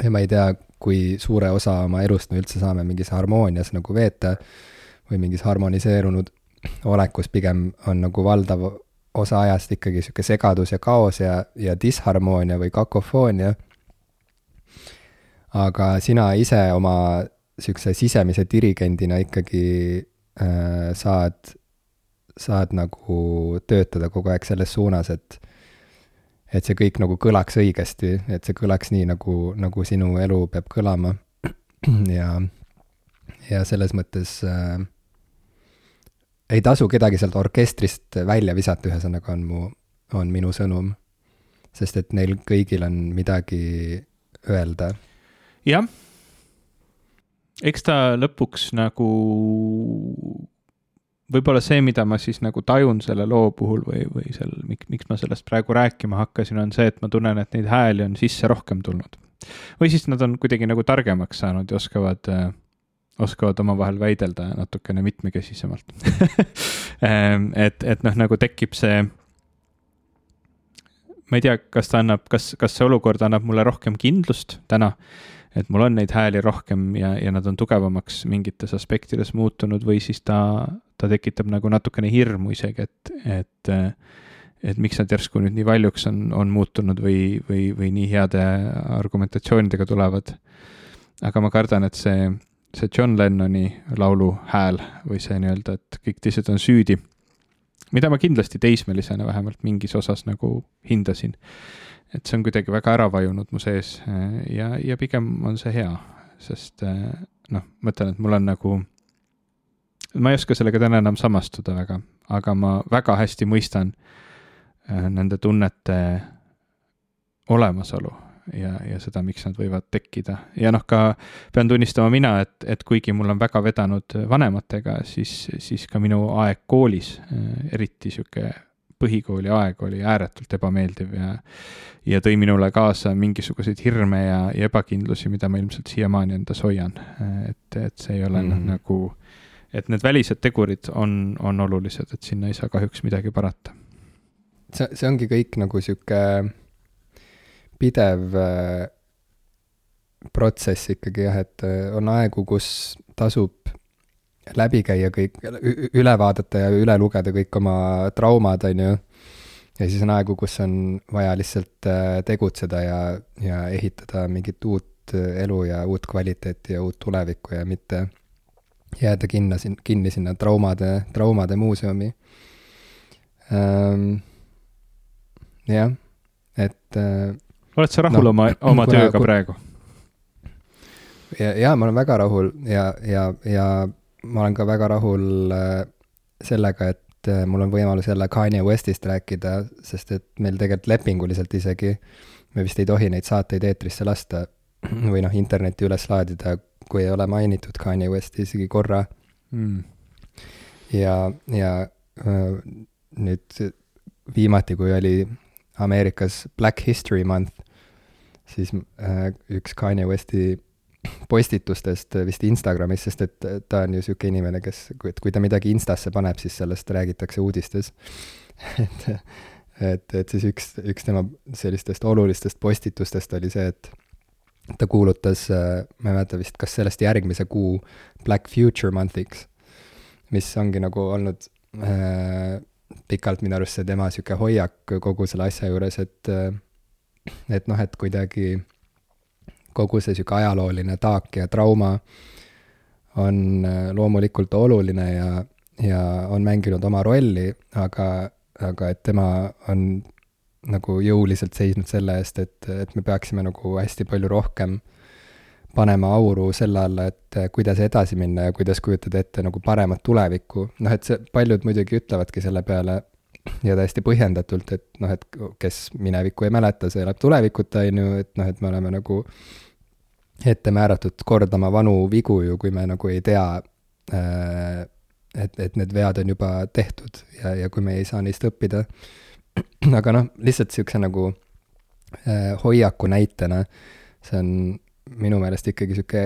ja ma ei tea, kui suure osa oma elust me üldse saame mingis harmoonias nagu veeta või mingis harmoniseerunud olekus, pigem on nagu valdav osa ajast ikkagi niisugune segadus ja kaos ja, ja disharmoonia või kakofoonia. aga sina ise oma niisuguse sisemise dirigendina ikkagi äh, saad saad nagu töötada kogu aeg selles suunas, et et see kõik nagu kõlaks õigesti, et see kõlaks nii, nagu, nagu sinu elu peab kõlama. ja, ja selles mõttes äh, ei tasu kedagi sealt orkestrist välja visata, ühesõnaga on mu, on minu sõnum. sest et neil kõigil on midagi öelda. jah, eks ta lõpuks nagu võib-olla see, mida ma siis nagu tajun selle loo puhul või, või seal, miks, miks ma sellest praegu rääkima hakkasin, on see, et ma tunnen, et neid hääli on sisse rohkem tulnud. või siis nad on kuidagi nagu targemaks saanud ja oskavad äh, oskavad omavahel väidelda natukene mitmekesisemalt ehm, et, et noh, nagu tekib see, ma ei tea, kas ta annab, kas, kas see olukord annab mulle rohkem kindlust täna et mul on neid hääli rohkem ja, ja nad on tugevamaks mingites aspektides muutunud või siis ta, ta tekitab nagu natukene hirmu isegi, et, et, et miks nad järsku nüüd nii valjuks on, on muutunud või, või, või nii heade argumentatsioonidega tulevad. aga ma kardan, et see, see John Lennoni laulu hääl või see nii-öelda, et kõik teised on süüdi, mida ma kindlasti teismelisena vähemalt mingis osas nagu hindasin et see on kuidagi väga ära vajunud mu sees ja, ja pigem on see hea, sest noh, ma ütlen, et mul on nagu, ma ei oska sellega täna enam samastuda väga, aga ma väga hästi mõistan äh, nende tunnete olemasolu ja, ja seda, miks nad võivad tekkida. ja noh, ka pean tunnistama mina, et, et kuigi mul on väga vedanud vanematega, siis, siis ka minu aeg koolis, eriti sihuke põhikooli aeg oli ääretult ebameeldiv ja, ja tõi minule kaasa mingisuguseid hirme ja, ja ebakindlusi, mida ma ilmselt siiamaani endas hoian. et, et see ei ole mm -hmm. nagu, et need välised tegurid on, on olulised, et sinna ei saa kahjuks midagi parata. see, see ongi kõik nagu sihuke pidev äh, protsess ikkagi jah, et äh, on aegu, kus tasub läbi käia kõik, üle vaadata ja üle lugeda kõik oma traumad, on ju. ja siis on aegu, kus on vaja lihtsalt äh, tegutseda ja, ja ehitada mingit uut elu ja uut kvaliteeti ja uut tulevikku ja mitte jääda kinno sin-, kinni sinna traumade, traumade muuseumi ähm,. jah, et äh, oled sa rahul no, oma, oma kuna, tööga praegu? ja, ja ma olen väga rahul ja, ja, ja ma olen ka väga rahul äh, sellega, et äh, mul on võimalus jälle Kanye Westist rääkida, sest et meil tegelikult lepinguliselt isegi, me vist ei tohi neid saateid eetrisse lasta või noh, internetti üles laadida, kui ei ole mainitud Kanye Westi isegi korra. Mm.. ja, ja nüüd viimati, kui oli Ameerikas Black History Month, siis üks Kanye Westi postitustest vist Instagramis, sest et ta on ju niisugune inimene, kes, et kui ta midagi Instasse paneb, siis sellest räägitakse uudistes. Et, et, et siis üks, üks tema sellistest olulistest postitustest oli see, et ta kuulutas, ma ei mäleta vist, kas sellest järgmise kuu Black Future Month'iks, mis ongi nagu olnud äh, pikalt minu arust see tema niisugune hoiak kogu selle asja juures, et et noh, et kuidagi kogu see niisugune ajalooline taak ja trauma on äh, loomulikult oluline ja, ja on mänginud oma rolli, aga, aga et tema on nagu jõuliselt seisnud selle eest, et, et me peaksime nagu hästi palju rohkem panema auru selle alla, et kuidas edasi minna ja kuidas kujutada ette nagu paremat tulevikku. noh, et see, paljud muidugi ütlevadki selle peale ja täiesti põhjendatult, et noh, et kes minevikku ei mäleta, see elab tulevikuta, on ju, et noh, et me oleme nagu ette määratud kordama vanu vigu ju, kui me nagu ei tea, äh, et, et need vead on juba tehtud ja, ja kui me ei saa neist õppida. aga noh, lihtsalt niisuguse nagu äh, hoiaku näitena, see on minu meelest ikkagi niisugune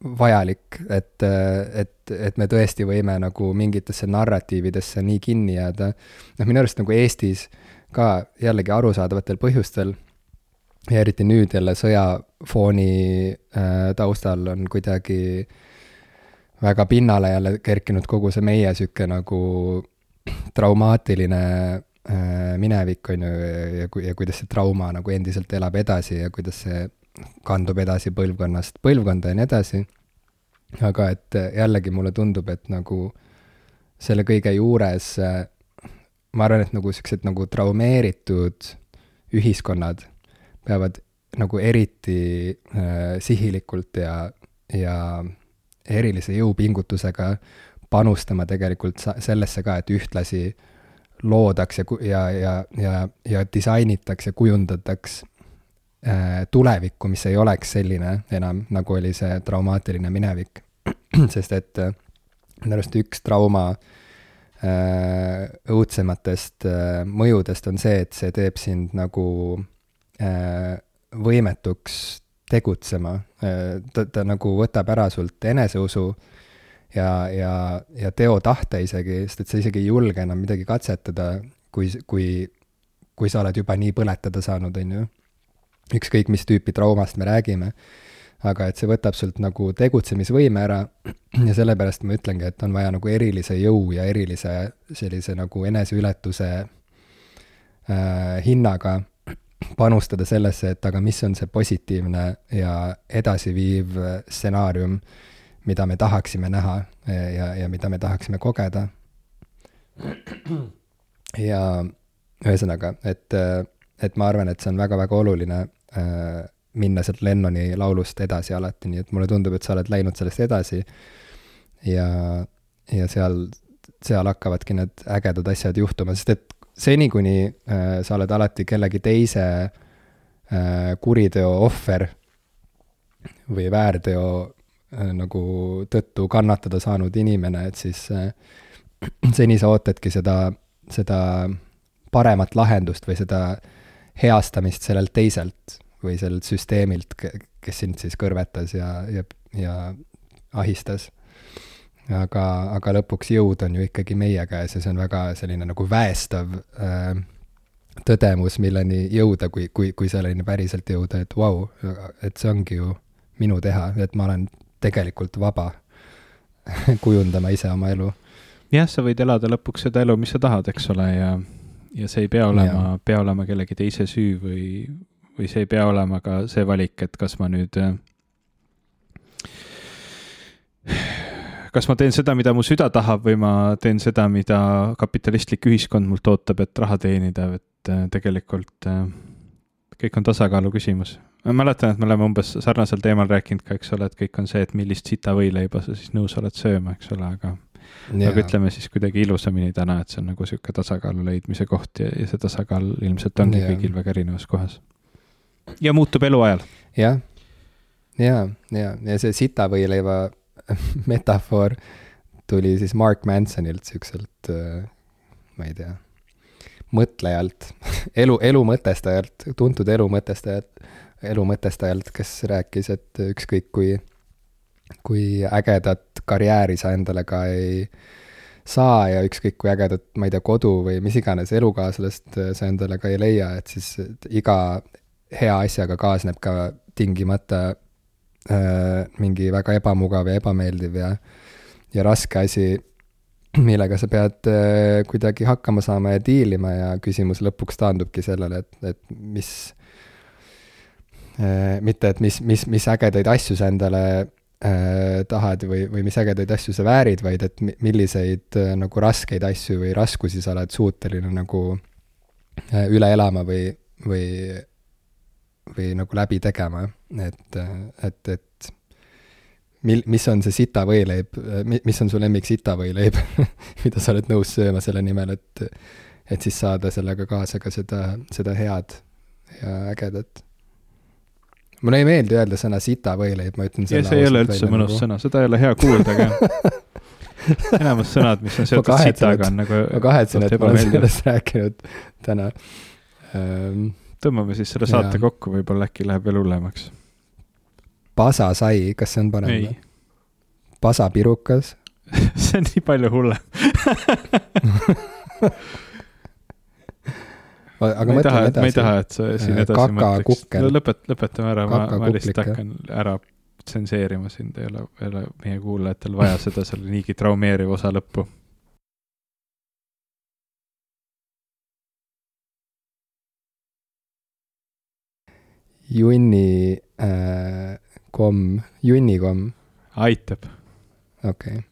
vajalik, et, et, et me tõesti võime nagu mingitesse narratiividesse nii kinni jääda. noh, minu arust nagu Eestis ka jällegi arusaadavatel põhjustel ja eriti nüüd jälle sõjafooni äh, taustal on kuidagi väga pinnale jälle kerkinud kogu see meie sihuke nagu traumaatiline äh, minevik, on ju, ja, ja kuidas see trauma nagu endiselt elab edasi ja kuidas see kandub edasi põlvkonnast põlvkonda ja nii edasi. aga et jällegi mulle tundub, et nagu selle kõige juures äh, ma arvan, et nagu siuksed nagu traumeeritud ühiskonnad peavad nagu eriti äh, sihilikult ja, ja erilise jõupingutusega panustama tegelikult sellesse ka, et ühtlasi loodaks ja, ja, ja, ja, ja disainitaks ja kujundataks äh, tulevikku, mis ei oleks selline enam, nagu oli see traumaatiline minevik. sest et äh, minu arust üks trauma äh, õudsematest mõjudest on see, et see teeb sind nagu võimetuks tegutsema, ta, ta nagu võtab ära sult eneseusu ja, ja, ja teotahte isegi, sest et sa isegi ei julge enam midagi katsetada, kui, kui, kui sa oled juba nii põletada saanud, on ju. ükskõik, mis tüüpi traumast me räägime. aga et see võtab sult nagu tegutsemisvõime ära ja sellepärast ma ütlengi, et on vaja nagu erilise jõu ja erilise sellise nagu eneseületuse äh, hinnaga panustada sellesse, et aga mis on see positiivne ja edasiviiv stsenaarium, mida me tahaksime näha ja, ja mida me tahaksime kogeda. ja ühesõnaga, et, et ma arvan, et see on väga-väga oluline äh, minna sealt Lennoni laulust edasi alati, nii et mulle tundub, et sa oled läinud sellest edasi ja, ja seal, seal hakkavadki need ägedad asjad juhtuma, sest et seni, kuni äh, sa oled alati kellegi teise äh, kuriteo ohver või väärteo nagu tõttu kannatada saanud inimene, et siis äh, seni sa ootadki seda, seda paremat lahendust või seda heastamist sellelt teiselt või sellelt süsteemilt, kes sind siis kõrvetas ja, ja, ja ahistas. Aga, aga lõpuks jõud on ju ikkagi meie käes ja see on väga selline nagu väestav äh, tõdemus, milleni jõuda, kui, kui, kui selleni päriselt jõuda, et vau wow,, et see ongi ju minu teha, et ma olen tegelikult vaba kujundama ise oma elu. jah, sa võid elada lõpuks seda elu, mis sa tahad, eks ole, ja, ja see ei pea olema, pea olema kellegi teise süü või, või see ei pea olema ka see valik, et kas ma nüüd kas ma teen seda, mida mu süda tahab või ma teen seda, mida kapitalistlik ühiskond mult ootab, et raha teenida, et tegelikult kõik on tasakaalu küsimus. Ma mäletan, et me oleme umbes sarnasel teemal rääkinud ka, eks ole, et kõik on see, et millist sita võileiba sa siis nõus oled sööma, eks ole, aga aga ütleme siis kuidagi ilusamini täna, et see on nagu niisugune tasakaalu leidmise koht ja, ja see tasakaal ilmselt ongi ja. kõigil väga erinevas kohas. ja muutub eluajal. jah, ja, ja, ja see sita võileiva metafoor tuli siis Mark Mansonilt, siukselt, äh, ma ei tea, mõtlejalt, elu, elu mõtestajalt, tuntud elu mõtestajalt, elu mõtestajalt, kes rääkis, et ükskõik kui, kui ägedat karjääri sa endale ka ei saa ja ükskõik kui ägedat, ma ei tea, kodu või mis iganes elukaaslast sa endale ka ei leia, et siis iga hea asjaga kaasneb ka tingimata äh, mingi väga ebamugav ja ebameeldiv ja, ja raske asi, millega sa pead äh, kuidagi hakkama saama ja diilima ja küsimus lõpuks taandubki sellele, et, et mis mitte, et mis, mis, mis ägedaid asju sa endale äh, tahad või, või mis ägedaid asju sa väärid, vaid et milliseid äh, nagu raskeid asju või raskusi sa oled suuteline nagu äh, üle elama või, või või nagu läbi tegema, et, et, et mil-, mis on see sitavõileib, mis on su lemmik sitavõileib mida sa oled nõus sööma selle nimel, et, et siis saada sellega kaasa ka seda, seda head ja ägedat. Mulle ei meeldi öelda sõna sitavõileib, ma ütlen selle see ei ole üldse mõnus nagu... sõna, seda ei ole hea kuulda ka enamus sõnad, mis on seotud sitaga, on nagu ma kahetsen, et ma olen sellest rääkinud täna um, tõmbame siis selle saate ja. kokku, võib-olla äkki läheb veel hullemaks. pasasai, kas see on parem või? pasapirukas see on nii palju hullem aga mõtleme edasi. ma ei taha, et sa siin äh, edasi mõtleks. lõpet-, lõpetame ära, ma, ma lihtsalt hakkan ära tsenseerima sind, ei ole, ei ole meie kuulajatel vaja seda selle niigi traumeeriva osa lõppu junni äh, komm, junnikomm. aitab. okei okay